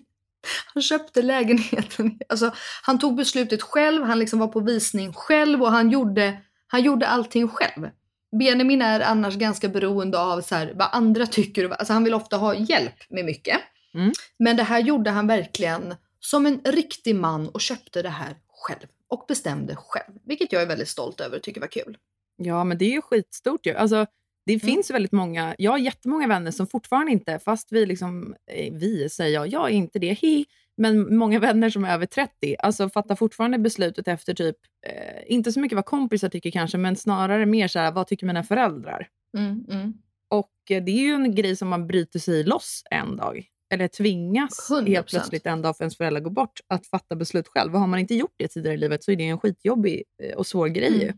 Speaker 4: Han köpte lägenheten. Alltså, han tog beslutet själv, han liksom var på visning själv och han gjorde, han gjorde allting själv. Benjamin är annars ganska beroende av så här, vad andra tycker. Alltså, han vill ofta ha hjälp med mycket.
Speaker 5: Mm.
Speaker 4: Men det här gjorde han verkligen som en riktig man och köpte det här själv. Och bestämde själv. Vilket jag är väldigt stolt över och tycker var kul.
Speaker 5: Ja, men det är ju skitstort ju. Alltså, det
Speaker 4: Mm.
Speaker 5: finns väldigt många, jag har jättemånga vänner som fortfarande inte, fast vi liksom, eh, vi säger jag, jag är inte det, hi, men många vänner som är över 30, alltså fattar fortfarande beslutet efter typ, eh, inte så mycket vad kompisar tycker kanske, men snarare mer så här, vad tycker mina föräldrar?
Speaker 4: Mm, mm.
Speaker 5: Och eh, det är ju en grej som man bryter sig loss en dag. Eller tvingas
Speaker 4: 100%.
Speaker 5: helt plötsligt en dag för ens föräldrar går bort att fatta beslut själv. Och har man inte gjort det tidigare i livet så är det en skitjobbig eh, och svår grej.
Speaker 4: Mm.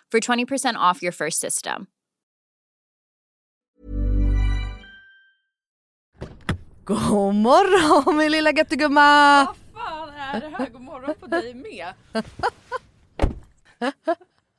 Speaker 7: for 20% off your first system.
Speaker 2: God morgon min lilla göttegumma!
Speaker 3: Vad fan är det här? God morgon på dig med.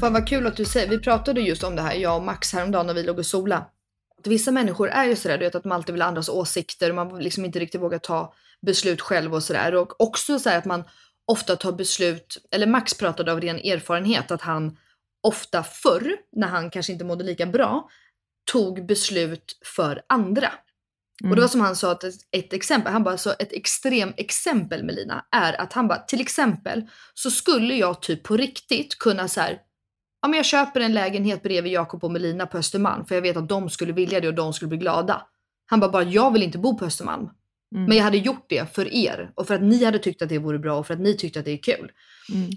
Speaker 4: Fan vad kul att du säger, vi pratade just om det här, jag och Max häromdagen när vi låg och sola. Att vissa människor är ju sådär, du vet att de alltid vill ha andras åsikter, man liksom inte riktigt vågar ta beslut själv och sådär. Och också så att man ofta tar beslut, eller Max pratade av ren erfarenhet att han ofta förr, när han kanske inte mådde lika bra, tog beslut för andra. Och det var som han sa, att ett, ett exempel, han bara så ett extrem exempel Melina är att han bara till exempel så skulle jag typ på riktigt kunna så här, ja men jag köper en lägenhet bredvid Jakob och Melina på Östermalm för jag vet att de skulle vilja det och de skulle bli glada. Han bara, bara jag vill inte bo på Östermalm. Men jag hade gjort det för er och för att ni hade tyckt att det vore bra och för att ni tyckte att det är kul.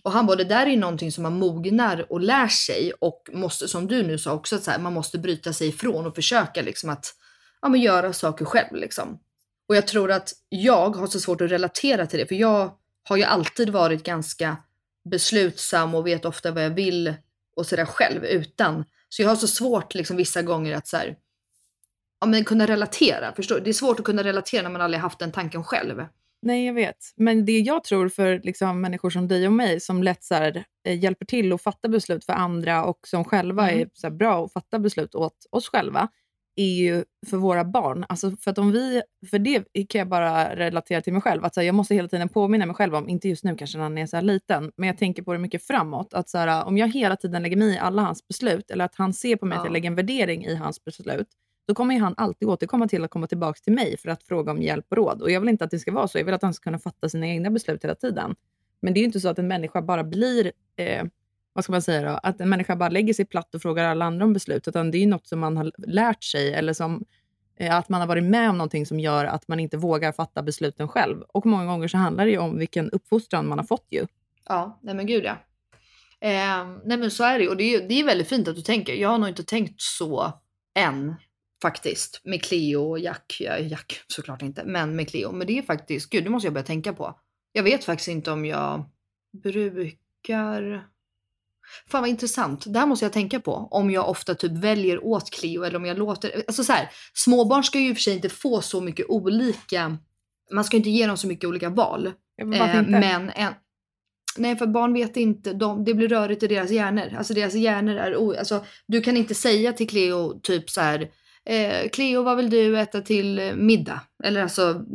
Speaker 4: Och han bara, det där är ju någonting som man mognar och lär sig och måste, som du nu sa också, att så här, man måste bryta sig ifrån och försöka liksom att ja, men göra saker själv liksom. Och jag tror att jag har så svårt att relatera till det för jag har ju alltid varit ganska beslutsam och vet ofta vad jag vill och sådär själv utan. Så jag har så svårt liksom vissa gånger att så här, ja, men kunna relatera. Förstår? Det är svårt att kunna relatera när man aldrig haft den tanken själv.
Speaker 5: Nej, jag vet. Men det jag tror för liksom, människor som dig och mig som lätt så här, eh, hjälper till att fatta beslut för andra och som själva
Speaker 4: Mm.
Speaker 5: är så här, bra att fatta beslut åt oss själva, är ju för våra barn. Alltså för, att om vi, för det kan jag bara relatera till mig själv. Att så här, jag måste hela tiden påminna mig själv om, inte just nu kanske när han är så här liten, men jag tänker på det mycket framåt. Att så här, om jag hela tiden lägger mig i alla hans beslut, eller att han ser på mig att
Speaker 4: Ja.
Speaker 5: jag lägger en värdering i hans beslut, då kommer han alltid återkomma till att komma tillbaka till mig för att fråga om hjälp och råd. Och jag vill inte att det ska vara så. Jag vill att han ska kunna fatta sina egna beslut hela tiden. Men det är ju inte så att en människa bara blir, eh, vad ska man säga då, att en människa bara lägger sig platt och frågar alla andra om beslut, utan det är ju något som man har lärt sig eller som eh, att man har varit med om någonting som gör att man inte vågar fatta besluten själv. Och många gånger så handlar det ju om vilken uppfostran man har fått ju.
Speaker 4: Ja, nej men gud ja. Eh, nej men så är det ju och det är, det är väldigt fint att du tänker. Jag har nog inte tänkt så än faktiskt med Cleo och Jack. Ja, Jack såklart inte, men med Cleo. Men det är faktiskt, gud det måste jag börja tänka på. Jag vet faktiskt inte om jag brukar... Fan vad intressant. Det här måste jag tänka på. Om jag ofta typ väljer åt Cleo eller om jag låter... Alltså så här, småbarn ska ju i och för sig inte få så mycket olika... Man ska inte ge dem så mycket olika val.
Speaker 5: Men
Speaker 4: Eh, men en, nej, för barn vet inte. De, det blir rörigt i deras hjärnor. Alltså deras hjärnor är... O, alltså, du kan inte säga till Cleo typ så här. Eh, Cleo, vad vill du äta till middag? Eller alltså,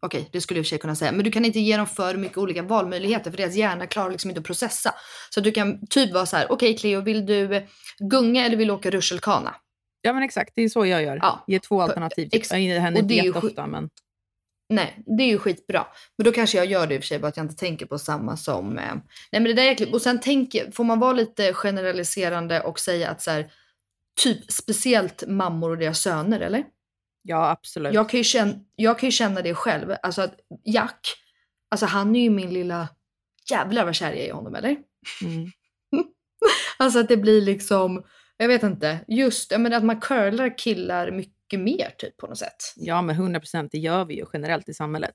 Speaker 4: okej, det skulle jag i och för sig kunna säga. Men du kan inte ge dem för mycket olika valmöjligheter för deras hjärna klarar liksom inte att processa. Så du kan typ vara så här, okej Cleo, vill du gunga eller vill du åka rutschkana?
Speaker 5: Ja, men exakt. Det är så jag gör.
Speaker 4: Ja.
Speaker 5: Ge två alternativ. Typ. Jag
Speaker 4: och
Speaker 5: inte jätteofta, men...
Speaker 4: Nej, det är ju skitbra. Men då kanske jag gör det i och för sig, bara att jag inte tänker på samma som... Eh... Nej men det där är äckligt. Och sen tänker, får man vara lite generaliserande och säga att så här, typ speciellt mammor och deras söner, eller?
Speaker 5: Ja, absolut.
Speaker 4: Jag kan, ju känna, jag kan känna det själv. Alltså att Jack, alltså han är ju min lilla... Jävlar vad kär jag är i honom, eller?
Speaker 5: Mm.
Speaker 4: Alltså att det blir liksom, jag vet inte, just jag menar, att man curlar killar mycket mer typ på något sätt.
Speaker 5: Ja, men 100 procent. Det gör vi ju generellt i samhället.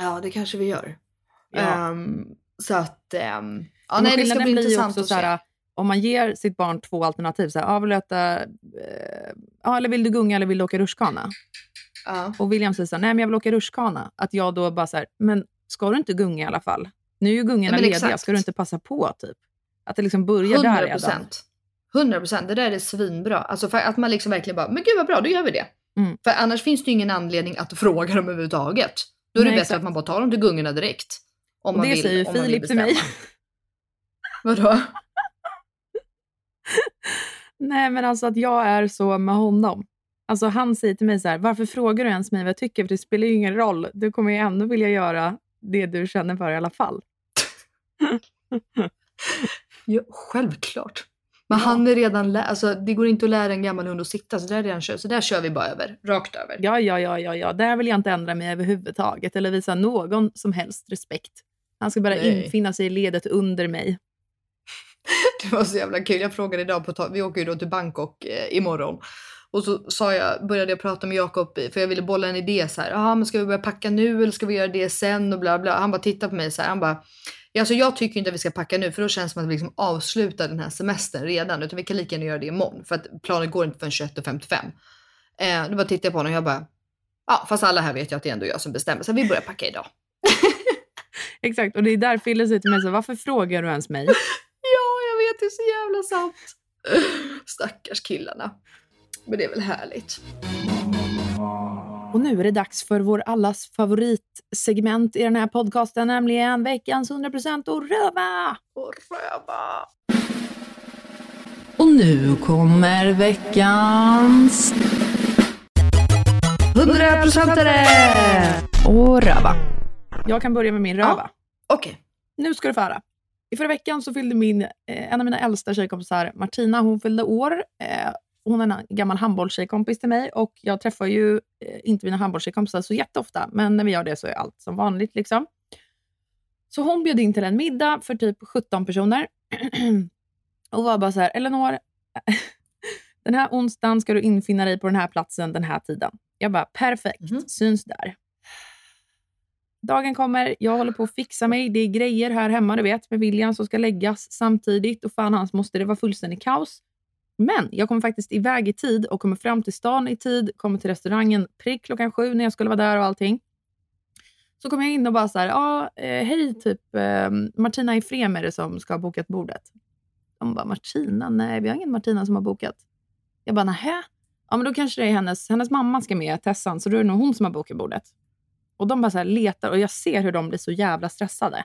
Speaker 4: Ja, det kanske vi gör.
Speaker 5: Ja.
Speaker 4: Ehm, så att, ehm, ja nej det ska bli intressant att
Speaker 5: så
Speaker 4: se.
Speaker 5: här, om man ger sitt barn två alternativ, så här, ja, vill du äta, ja, eller vill du gunga eller vill du åka rutschkana?
Speaker 4: Ja.
Speaker 5: Och William säger så här, nej men jag vill åka rutschkana. Att jag då bara så här, men ska du inte gunga i alla fall? Nu är ju gungorna
Speaker 4: Ja,
Speaker 5: lediga,
Speaker 4: exakt.
Speaker 5: ska du inte passa på typ? Att det liksom börjar där
Speaker 4: 100
Speaker 5: redan.
Speaker 4: procent. 100 procent, det där är svinbra. Alltså att man liksom verkligen bara, men gud vad bra, då gör vi det.
Speaker 5: Mm.
Speaker 4: För annars finns det ju ingen anledning att fråga dem överhuvudtaget. Då är det
Speaker 5: Nej,
Speaker 4: bättre
Speaker 5: exakt.
Speaker 4: att man bara tar dem till gungorna direkt. Om
Speaker 5: Och
Speaker 4: man
Speaker 5: det
Speaker 4: vill,
Speaker 5: säger
Speaker 4: vill
Speaker 5: Filip till mig.
Speaker 4: Vadå?
Speaker 5: Nej, men alltså att jag är så med honom. Alltså han säger till mig så här, varför frågar du ens mig vad jag tycker? För det spelar ju ingen roll. Du kommer ju ändå vilja göra det du känner för i alla fall.
Speaker 4: Ja, självklart. Men han är redan lä- alltså det går inte att lära en gammal hund att sitta så där, är redan kör. så där kör vi bara över, rakt över.
Speaker 5: Ja, ja, ja, ja, ja. Där vill jag inte ändra mig överhuvudtaget eller visa någon som helst respekt. Han ska bara
Speaker 4: Nej.
Speaker 5: infinna sig i ledet under mig.
Speaker 4: Det var så jävla kul. Jag frågade idag, på vi åker ju då till Bangkok eh, imorgon. Och så sa jag, började jag prata med Jakob, för jag ville bolla en idé så här. Jaha, men ska vi börja packa nu eller ska vi göra det sen och bla bla. Han bara tittade på mig så här. Han bara, alltså jag tycker inte att vi ska packa nu för då känns det som att vi liksom avslutar den här semestern redan. Utan vi kan lika gärna göra det imorgon för att planen går inte förrän 21.55. Eh, då bara tittade jag på honom och jag bara, ja fast alla här vet ju att det är ändå jag som bestämmer så vi börjar packa idag.
Speaker 5: Exakt, och det är där Fille säger till mig så varför frågar du ens mig?
Speaker 4: Ja, det är så jävla sant. Stackars killarna. Men det är väl härligt.
Speaker 5: Och nu är det dags för vår allas favoritsegment i den här podcasten, nämligen veckans 100% och röva!
Speaker 4: Och röva.
Speaker 8: Och nu kommer veckans...
Speaker 2: 100%are!
Speaker 5: Och röva. Jag kan börja med min röva.
Speaker 4: Okej.
Speaker 5: Nu ska du få höra. I förra veckan så fyllde min, eh, en av mina äldsta tjejkompisar, Martina, hon fyllde år. Eh, hon är en gammal handbollstjejkompis till mig och jag träffar ju eh, inte mina handbollstjejkompisar så jätteofta, men när vi gör det så är allt som vanligt. liksom. Så hon bjöd in till en middag för typ 17 personer och var bara så här, Eleanor, Den här onsdagen ska du infinna dig på den här platsen den här tiden. Jag bara, perfekt, syns där. Dagen kommer, jag håller på att fixa mig. Det är grejer här hemma, du vet, med William som ska läggas samtidigt. Och fan hans måste det vara fullständigt kaos. Men jag kommer faktiskt iväg i tid och kommer fram till stan i tid, kommer till restaurangen prick klockan sju när jag skulle vara där och allting. Så kommer jag in och bara så här, ja, eh, hej, typ eh, Martina Ifrem är det som ska ha bokat bordet. De bara, Martina? Nej, vi har ingen Martina som har bokat. Jag bara, nähä? Ja, men då kanske det är hennes, hennes mamma ska med, Tessan, så då är det nog hon som har bokat bordet. Och de bara så letar och jag ser hur de blir så jävla stressade.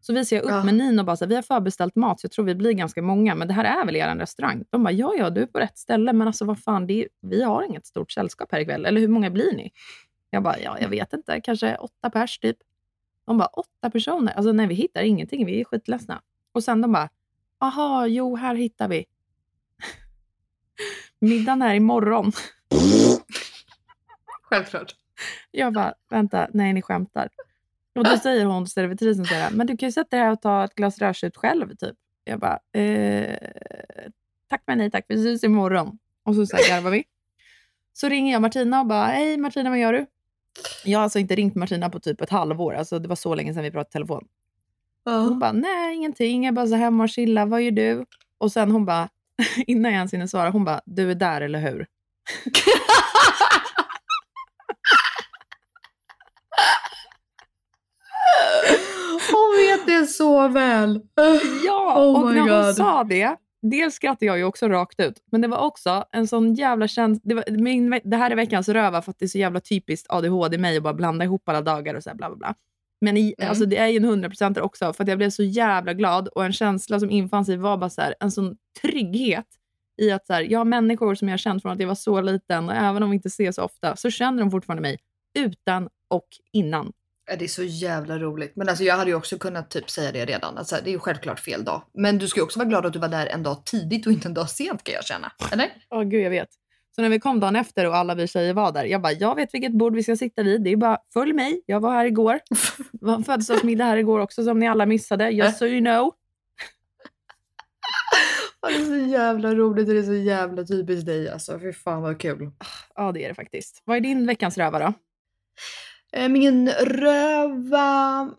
Speaker 5: Så visar jag upp
Speaker 4: Ja.
Speaker 5: menyn och bara så här, vi har förbeställt mat, så jag tror vi blir ganska många, men det här är väl er restaurang? De bara, ja, ja, du är på rätt ställe, men alltså vad fan, är, vi har inget stort sällskap här ikväll. Eller hur många blir ni? Jag bara, ja, jag vet inte, kanske åtta pers typ. De bara, åtta personer? Alltså nej, vi hittar ingenting, vi är skitledsna. Och sen de bara, aha, jo, här hittar vi. Middagen är imorgon.
Speaker 4: Självklart.
Speaker 5: Jag bara, vänta, nej ni skämtar. Och då säger hon servitrisen så här, men du kan ju sätta dig här och ta ett glas rödtjut själv. Typ. Jag bara, eh, tack men nej tack, vi ses imorgon. Och så, så här garvar vi. Så ringer jag Martina och bara, hej Martina, vad gör du? Jag har alltså inte ringt Martina på typ ett halvår. Alltså, det var så länge sedan vi pratade i telefon. Hon bara, nej ingenting, jag är bara så hemma och chilla, vad gör du? Och sen hon bara, innan jag ens hinner svara, hon bara, du är där eller hur?
Speaker 4: Hon vet det så väl.
Speaker 5: Ja,
Speaker 4: Oh
Speaker 5: och när hon
Speaker 4: God.
Speaker 5: sa det, dels skrattade jag ju också rakt ut, men det var också en sån jävla känsla. Det, var, min, ve- det här är veckans röva för att det är så jävla typiskt ADHD mig att bara blanda ihop alla dagar och så här bla bla bla. Men i,
Speaker 4: Mm.
Speaker 5: alltså, det är ju en hundraprocentare också, för att jag blev så jävla glad och en känsla som infann sig var bara så här, en sån trygghet i att så här, jag har människor som jag har känt från att jag var så liten och även om vi inte ses så ofta så känner de fortfarande mig utan och innan.
Speaker 4: Det är så jävla roligt. Men alltså jag hade ju också kunnat typ säga det redan. Alltså, det är ju självklart fel dag. Men du ska ju också vara glad att du var där en dag tidigt och inte en dag sent kan jag känna. Eller?
Speaker 5: Ja, gud jag vet. Så när vi kom dagen efter och alla vi tjejer var där, jag bara, jag vet vilket bord vi ska sitta vid. Det är bara, följ mig. Jag var här igår. Det var en födelsedagsmiddag här igår också som ni alla missade. Just so you know.
Speaker 4: Det är så jävla roligt och det är så jävla typiskt dig alltså. Fy fan vad kul.
Speaker 5: Ja, det är det faktiskt. Vad är din veckans röva då?
Speaker 4: Eh, Min röva...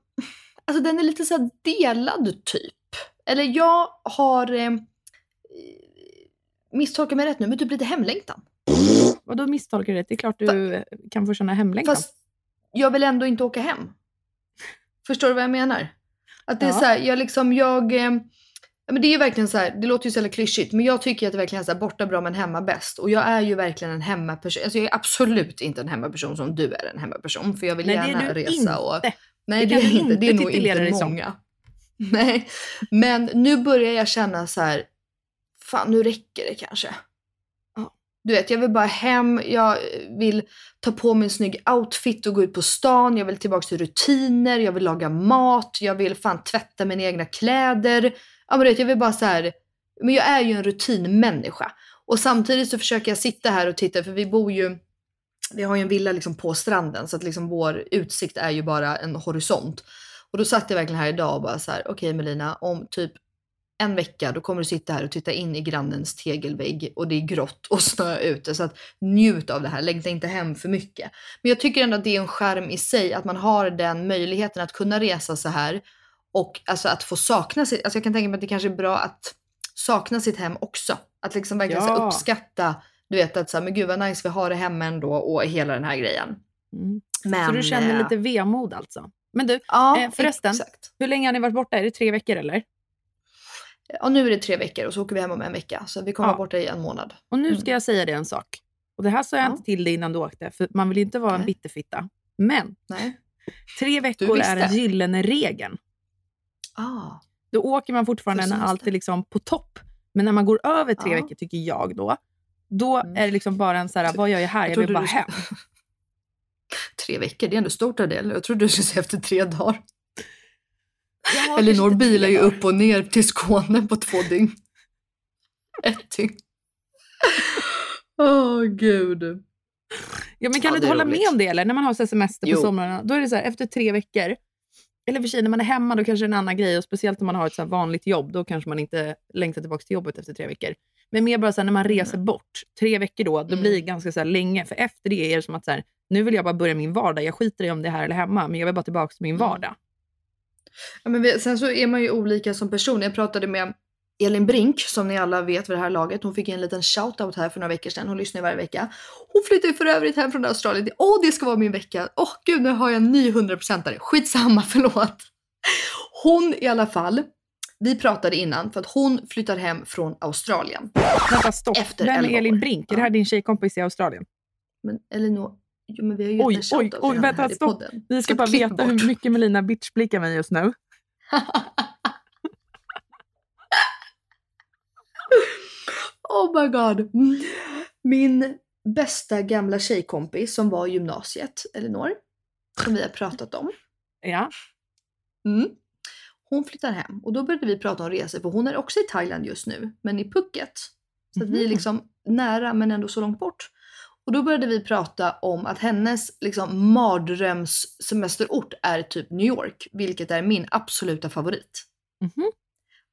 Speaker 4: Alltså den är lite så här delad typ. Eller jag har... Eh, misstolkat mig rätt nu, men typ lite hemlängtan.
Speaker 5: Vadå misstolkar du det? Det är klart du eh, kan få känna hemlängtan.
Speaker 4: Fast jag vill ändå inte åka hem. Förstår du vad jag menar? Att det är
Speaker 5: Ja.
Speaker 4: så här, jag liksom, jag... Eh, ja, men det är ju verkligen så här, det låter ju så jävla klyschigt, men jag tycker att det verkligen är så här, borta bra men hemma bäst. Och jag är ju verkligen en hemmaperson. Alltså jag är absolut inte en hemmaperson som du är en hemmaperson. För jag vill
Speaker 5: Nej, det är
Speaker 4: gärna
Speaker 5: du
Speaker 4: resa
Speaker 5: inte.
Speaker 4: och... Nej det, är inte, det är nog inte
Speaker 5: dig som.
Speaker 4: många. Nej, men nu börjar jag känna så här, fan nu räcker det kanske. Du vet, jag vill bara hem, jag vill ta på mig en snygg outfit och gå ut på stan, jag vill tillbaka till rutiner, jag vill laga mat, jag vill fan tvätta mina egna kläder. Ja men vet, jag vill bara så här, men jag är ju en rutinmänniska. Och samtidigt så försöker jag sitta här och titta, för vi bor ju, vi har ju en villa liksom på stranden så att liksom vår utsikt är ju bara en horisont. Och då satt jag verkligen här idag och bara så här, okej Melina, om typ en vecka då kommer du sitta här och titta in i grannens tegelvägg och det är grått och snö ute. Så att njut av det här, längta inte hem för mycket. Men jag tycker ändå att det är en skärm i sig att man har den möjligheten att kunna resa så här och alltså att få sakna sitt, alltså jag kan tänka mig att det kanske är bra att sakna sitt hem också. Att liksom verkligen
Speaker 5: Ja.
Speaker 4: uppskatta, du vet att så här, men gud vad nice vi har det hemma ändå och hela den här grejen.
Speaker 5: Mm.
Speaker 4: Men,
Speaker 5: så du känner
Speaker 4: eh,
Speaker 5: lite vemod alltså? Men du,
Speaker 4: Ja,
Speaker 5: eh, förresten,
Speaker 4: exakt.
Speaker 5: hur länge har ni varit borta? Är det tre veckor eller?
Speaker 4: Ja, nu är det tre veckor och så åker vi hem om en vecka. Så vi kommer
Speaker 5: Ja.
Speaker 4: vara borta i en månad.
Speaker 5: Och nu
Speaker 4: Mm.
Speaker 5: ska jag säga dig en sak. Och det här sa jag
Speaker 4: Ja.
Speaker 5: inte till dig innan du åkte, för man vill inte vara en
Speaker 4: Nej.
Speaker 5: bitterfitta. Men
Speaker 4: Nej.
Speaker 5: tre veckor är den gyllene regeln.
Speaker 4: Ah.
Speaker 5: Då åker man fortfarande när allt är liksom på topp. Men när man går över tre
Speaker 4: Ja.
Speaker 5: veckor, tycker jag då, då
Speaker 4: Mm.
Speaker 5: är det liksom bara en så här, vad gör jag här? Jag, vill
Speaker 4: trodde
Speaker 5: bara
Speaker 4: du
Speaker 5: hem.
Speaker 4: Tre veckor, det är ändå stort det. Jag trodde du skulle säga efter tre dagar. Elinor bilar ju upp och ner till Skåne på två dygn. Ett dygn. Åh gud.
Speaker 5: Ja, men kan
Speaker 4: Ja,
Speaker 5: du inte hålla
Speaker 4: roligt.
Speaker 5: med om det? Eller när man har så semester på
Speaker 4: Jo.
Speaker 5: somrarna, då är det så här, efter tre veckor, eller för sig när man är hemma, då kanske det är en annan grej. Och speciellt om man har ett så vanligt jobb, då kanske man inte längtar tillbaka till jobbet efter tre veckor. Men mer bara så här, när man reser bort, tre veckor då, då blir det ganska så länge. För efter det är det som att så här, nu vill jag bara börja min vardag. Jag skiter i om det är här eller hemma, men jag vill bara tillbaka till min vardag.
Speaker 4: Ja, men vi, sen så är man ju olika som person. Jag pratade med Elin Brink som ni alla vet vid det här laget. Hon fick en liten shoutout här för några veckor sedan. Hon lyssnar varje vecka. Hon flyttade ju för övrigt hem från Australien. Åh, det ska vara min vecka. Åh gud, nu har jag en ny 100%are. Skitsamma, förlåt. Hon i alla fall. Vi pratade innan för att hon flyttar hem från Australien.
Speaker 5: Vänta, stopp.
Speaker 4: Efter
Speaker 5: Vem är
Speaker 4: 11
Speaker 5: Elin. Brink? Är det här din tjejkompis i Australien?
Speaker 4: Men Elinor, jo, men vi har ju
Speaker 5: Oj,
Speaker 4: en
Speaker 5: oj, oj, vänta,
Speaker 4: här i
Speaker 5: stopp.
Speaker 4: podden.
Speaker 5: Ni ska
Speaker 4: Så
Speaker 5: bara veta
Speaker 4: bort.
Speaker 5: hur mycket Melina bitchblickar mig just nu.
Speaker 4: Oh my god. Min bästa gamla tjejkompis som var i gymnasiet, Elinor, som vi har pratat om.
Speaker 5: Ja.
Speaker 4: Mm. Hon flyttar hem och då började vi prata om resor för hon är också i Thailand just nu, men i Phuket. Så att vi är
Speaker 5: Mhm.
Speaker 4: liksom nära men ändå så långt bort. Och då började vi prata om att hennes liksom mardrömssemesterort är typ New York, vilket är min absoluta favorit.
Speaker 5: Mhm.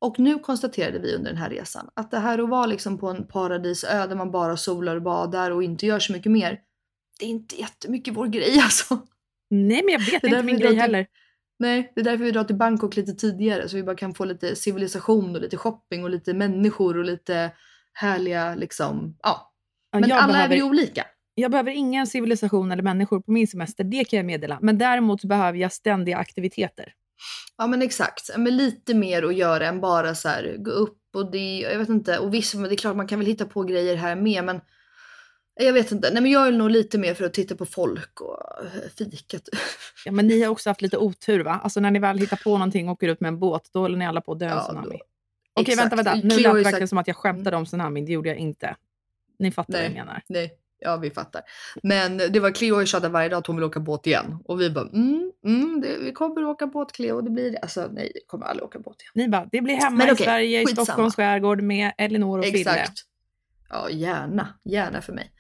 Speaker 4: Och nu konstaterade vi under den här resan att det här att vara liksom på en paradisö där man bara solar och badar och inte gör så mycket mer. Det är inte jättemycket vår grej alltså.
Speaker 5: Nej, men jag vet
Speaker 4: Det är
Speaker 5: inte min grej
Speaker 4: till-
Speaker 5: heller.
Speaker 4: Nej, det är därför vi drar till Bangkok lite tidigare så vi bara kan få lite civilisation och lite shopping och lite människor och lite härliga liksom, ja.
Speaker 5: Ja,
Speaker 4: Men alla är
Speaker 5: behöver-
Speaker 4: vi olika.
Speaker 5: Jag behöver ingen civilisation eller människor på min semester, det kan jag meddela. Men däremot behöver jag ständiga aktiviteter.
Speaker 4: Ja men exakt, men lite mer att göra än bara så här gå upp och det, jag vet inte, och visst men det är klart man kan väl hitta på grejer här med men jag vet inte, nej men jag är nog lite mer för att titta på folk och eh, fika. typ.
Speaker 5: Ja, men ni har också haft lite otur va? Alltså när ni väl hittar på någonting och åker ut med en båt, då håller ni alla på att dö
Speaker 4: Ja,
Speaker 5: tsunami. Okej, vänta, vänta. Nu lät det verkligen som att jag skämtade om tsunamin. Det gjorde jag inte. Ni fattar vad jag
Speaker 4: Nej,
Speaker 5: menar.
Speaker 4: nej, ja vi fattar. Men det var Cleo ju tjatat varje dag att hon vill åka båt igen och vi bara mm, mm det, vi kommer åka båt Cleo, det blir. Alltså nej, vi kommer aldrig åka båt igen.
Speaker 5: Ni bara, det blir hemma
Speaker 4: Men
Speaker 5: i Sverige, i
Speaker 4: skitsamma.
Speaker 5: Stockholms skärgård med Elinor och Fille.
Speaker 4: Exakt. Ja, gärna. Gärna för mig.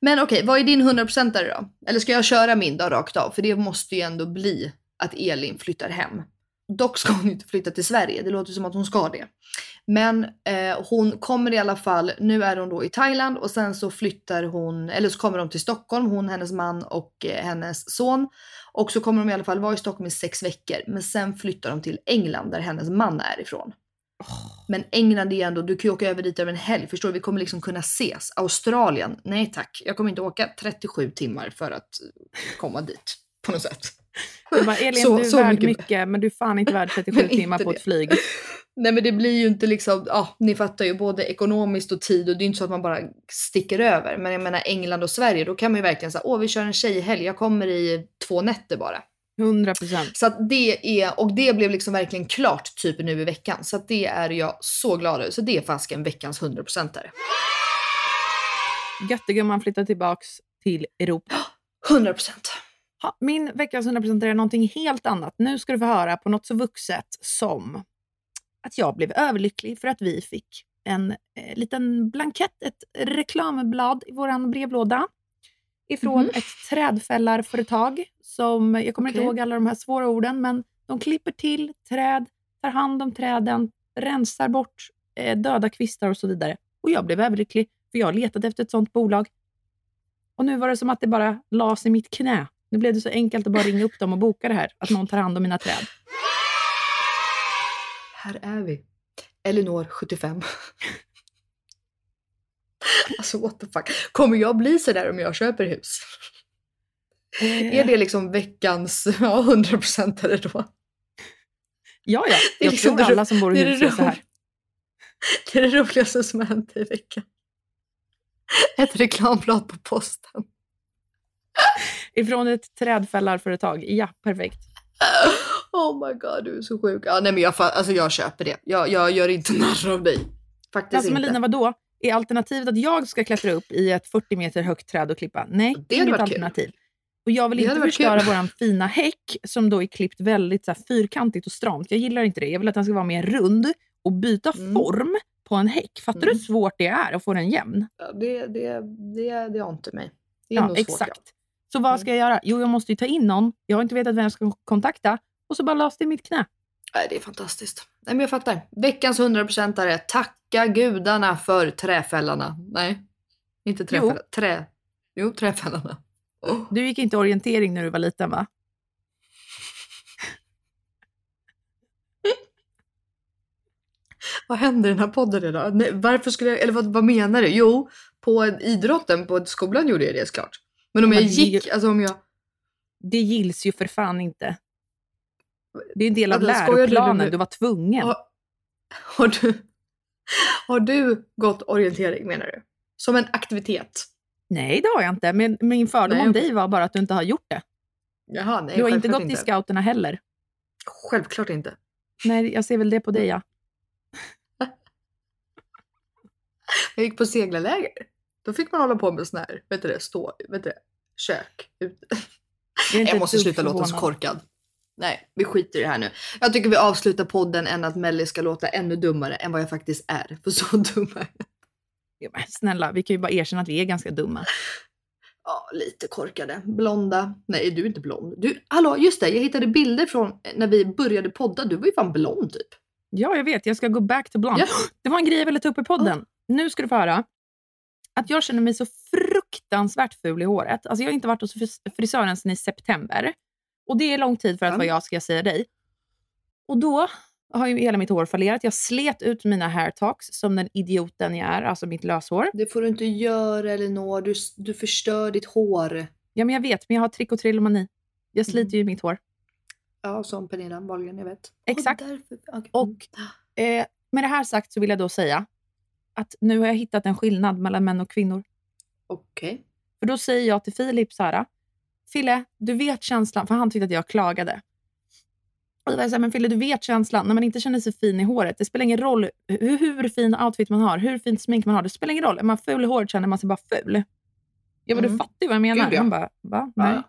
Speaker 4: Men okej, vad är din 100% då? Eller ska jag köra min då rakt av? För det måste ju ändå bli att Elin flyttar hem. Dock ska hon inte flytta till Sverige, det låter som att hon ska det. Men eh, hon kommer i alla fall, nu är hon då i Thailand och sen så flyttar hon, eller så kommer de till Stockholm, hon, hennes man och eh, hennes son. Och så kommer de i alla fall vara i Stockholm i sex veckor. Men sen flyttar de till England där hennes man är ifrån. Men England är ändå, du kan ju åka över dit över en helg, förstår du? Vi kommer liksom kunna ses. Australien, nej tack. Jag kommer inte åka 37 timmar för att komma dit på något sätt.
Speaker 5: Jag bara, Elin,
Speaker 4: Så-
Speaker 5: du är
Speaker 4: så
Speaker 5: värd
Speaker 4: mycket-
Speaker 5: mycket, men du är fan inte värd 37
Speaker 4: Men
Speaker 5: timmar på
Speaker 4: det.
Speaker 5: ett flyg.
Speaker 4: Nej men det blir ju inte liksom, ja ni fattar ju både ekonomiskt och tid och det är inte så att man bara sticker över. Men jag menar England och Sverige, då kan man ju verkligen säga åh vi kör en tjejhelg, jag kommer i två nätter bara.
Speaker 5: 100 procent.
Speaker 4: Så att det är, och det blev liksom verkligen klart typ nu i veckan. Så att det är jag så glad över. Så det är fasken veckans 100%are.
Speaker 5: Göttegumman flyttar tillbaks till Europa.
Speaker 4: 100%.
Speaker 5: Ja, min veckans 100% är någonting helt annat. Nu ska du få höra på något så vuxet som att jag blev överlycklig för att vi fick en eh, liten blankett, ett reklamblad i vår brevlåda ifrån
Speaker 4: Mhm.
Speaker 5: ett trädfällarföretag som, jag kommer inte
Speaker 4: Okej.
Speaker 5: ihåg alla de här svåra orden, men de klipper till träd, tar hand om träden, rensar bort eh, döda kvistar och så vidare. Och jag blev överlycklig, för jag letat efter ett sånt bolag. Och nu var det som att det bara lades i mitt knä. Nu blev det så enkelt att bara ringa upp dem och boka det här, att någon tar hand om mina träd.
Speaker 4: Här är vi. Elinor 75. alltså what the fuck. Kommer jag bli sådär om jag köper hus?
Speaker 5: Eh,
Speaker 4: Är det liksom veckans ja, 100% eller då?
Speaker 5: Ja, ja.
Speaker 4: Det är
Speaker 5: Jag
Speaker 4: liksom
Speaker 5: tror alla som bor i hus är så här.
Speaker 4: Det är det roligaste som har hänt i veckan. Ett reklamblad på posten.
Speaker 5: Ifrån ett trädfällarföretag. Ja, perfekt.
Speaker 4: Oh my god, du är så sjuk. Ja, nej men jag, alltså, jag köper det. Jag, jag gör inte narr av dig. Faktiskt
Speaker 5: Alltså
Speaker 4: inte.
Speaker 5: Melina, vadå? Är alternativet att jag ska klättra upp i ett 40 meter högt träd och klippa? Nej,
Speaker 4: Det hade
Speaker 5: inget
Speaker 4: varit kul.
Speaker 5: alternativ. Och jag vill inte förstöra vår fina häck som då är klippt väldigt så här, fyrkantigt och stramt. Jag gillar inte det. Jag vill att den ska vara mer rund och byta
Speaker 4: Mm.
Speaker 5: form på en häck. Fattar du
Speaker 4: Mm.
Speaker 5: hur svårt det är att få den jämn?
Speaker 4: Ja, det, det, det, det har inte mig. Det är
Speaker 5: Ja,
Speaker 4: nog svårt.
Speaker 5: exakt.
Speaker 4: Ja.
Speaker 5: Så vad ska jag göra? Jo, jag måste ju ta in någon. Jag har inte vetat vem jag ska kontakta. Och så bara lades det i mitt knä.
Speaker 4: Nej, det är fantastiskt. Nej, men jag fattar. Veckans 100%are. Tacka gudarna för träfällarna. Nej, inte träfällarna. Trä... Jo, träfällarna.
Speaker 5: Du gick inte orientering när du var liten va?
Speaker 4: Vad händer i den här podden idag? Nej, varför skulle jag, eller vad, vad menar du? Jo, på idrotten på skolan gjorde jag det såklart. Men om jag gick, alltså om jag...
Speaker 5: Det gills ju för fan inte. Det är en del av
Speaker 4: du
Speaker 5: läroplanen,
Speaker 4: nu?
Speaker 5: du var tvungen.
Speaker 4: Har, har, du, har du gått orientering menar du? Som en aktivitet?
Speaker 5: Nej, det har jag inte. Men min fördom
Speaker 4: Nej,
Speaker 5: om dig var bara att du inte har gjort det.
Speaker 4: Jaha, nej.
Speaker 5: du har inte gått i scouterna heller.
Speaker 4: Självklart inte.
Speaker 5: Nej, jag ser väl det på dig ja.
Speaker 4: Jag gick på seglarläger. Då fick man hålla på med sån här, vet du det, stå, vet du det, kök. ute.
Speaker 5: Jag,
Speaker 4: måste sluta låta så korkad. Nej, vi skiter i det här nu. Jag tycker vi avslutar podden än att Melly ska låta ännu dummare än vad jag faktiskt är. För så dum är jag.
Speaker 5: Ja, men Snälla, vi kan ju bara erkänna att vi är ganska dumma.
Speaker 4: Ja, lite korkade. Blonda. Nej, du är inte blond. Du, hallå, just det. Jag hittade bilder från när vi började podda. Du var ju fan blond typ.
Speaker 5: Ja, jag vet. Jag ska gå back to blonde.
Speaker 4: Ja.
Speaker 5: Det var en grej jag ville ta upp i podden. Nu ska du få höra. Att jag känner mig så fruktansvärt ful i håret. Alltså jag har inte varit hos fris- frisören sedan i september. Och det är lång tid för att vara jag, ska jag säga dig. Och då har ju hela mitt hår fallerat. Jag slet ut mina hair talks som den idioten jag är, alltså mitt löshår.
Speaker 4: Det får du inte göra Elinor. Du, du förstör ditt hår.
Speaker 5: Ja, men jag vet, men jag har trillomani. Jag sliter
Speaker 4: Mm.
Speaker 5: ju mitt hår.
Speaker 4: Ja, som Pernilla Wahlgren, jag vet.
Speaker 5: Exakt.
Speaker 4: Och därför, okej.
Speaker 5: Och eh, med det här sagt så vill jag då säga att nu har jag hittat en skillnad mellan män och kvinnor.
Speaker 4: Okej.
Speaker 5: För då säger jag till Filip så här, Fille, du vet känslan, för han tyckte att jag klagade. Och var jag så här, men Fille, du vet känslan när man inte känner sig fin i håret. Det spelar ingen roll hur, hur fin outfit man har, hur fint smink man har. Det spelar ingen roll. Är man ful i håret känner man sig bara ful. Jag bara,
Speaker 4: Mm.
Speaker 5: du fattar ju vad jag menar.
Speaker 4: Gud, ja.
Speaker 5: Han bara, va? Nej.
Speaker 4: Ja.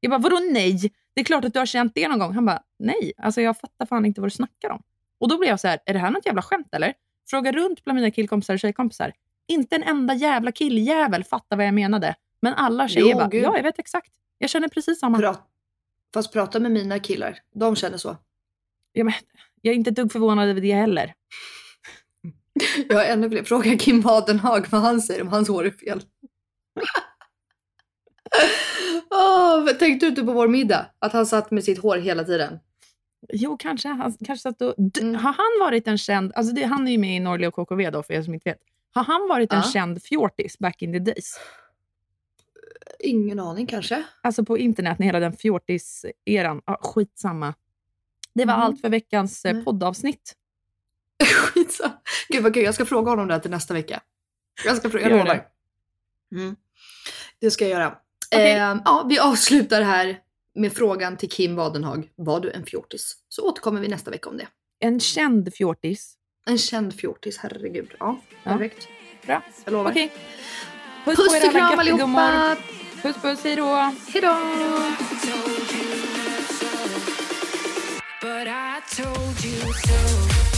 Speaker 5: Jag bara, vadå nej? Det är klart att du har känt det någon gång. Han bara, nej. Alltså jag fattar fan inte vad du snackar om. Och då blev jag så här, är det här något jävla skämt eller? Fråga runt bland mina killkompisar och tjejkompisar. Inte en enda jävla killjävel fattar vad jag menade. Men alla tjejer
Speaker 4: Jo,
Speaker 5: bara,
Speaker 4: gud.
Speaker 5: ja jag vet exakt. Jag känner precis samma.
Speaker 4: Pra- Fast prata med mina killar. De känner så.
Speaker 5: Ja, men, jag är inte ett dugg förvånad över det heller.
Speaker 4: Jag har ännu fler. Fråga Kim Wadenhag vad han säger om hans hår är fel. oh, tänkte du inte på vår middag? Att han satt med sitt hår hela tiden?
Speaker 5: Jo, kanske. Han, kanske satt och, D-
Speaker 4: Mm.
Speaker 5: Har han varit en känd, alltså det, han är ju med i Norli och KKV då för er som inte vet. Har han varit en
Speaker 4: Ja.
Speaker 5: känd fjortis back in the days?
Speaker 4: Ingen aning kanske.
Speaker 5: Alltså på internet, när hela den fjortis-eran. Ja, skitsamma. Det var
Speaker 4: Mm.
Speaker 5: allt för veckans eh,
Speaker 4: Nej.
Speaker 5: poddavsnitt.
Speaker 4: Skitsamma. Gud vad kul, jag ska fråga honom det här till nästa vecka. Jag ska fråga, jag lovar. Mm. Det ska jag göra.
Speaker 5: Okej.
Speaker 4: Eh, ja, vi avslutar här med frågan till Kim Wadenhag. Var du en fjortis? Så återkommer vi nästa vecka om det.
Speaker 5: En känd fjortis.
Speaker 4: En känd fjortis, herregud. Ja,
Speaker 5: Ja.
Speaker 4: perfekt.
Speaker 5: Bra.
Speaker 4: Jag lovar.
Speaker 5: Okej. Puss,
Speaker 4: Puss
Speaker 5: på er
Speaker 4: och kram allihopa!
Speaker 5: Puss puss, hej då!
Speaker 4: Hejdå!
Speaker 6: But I told you so.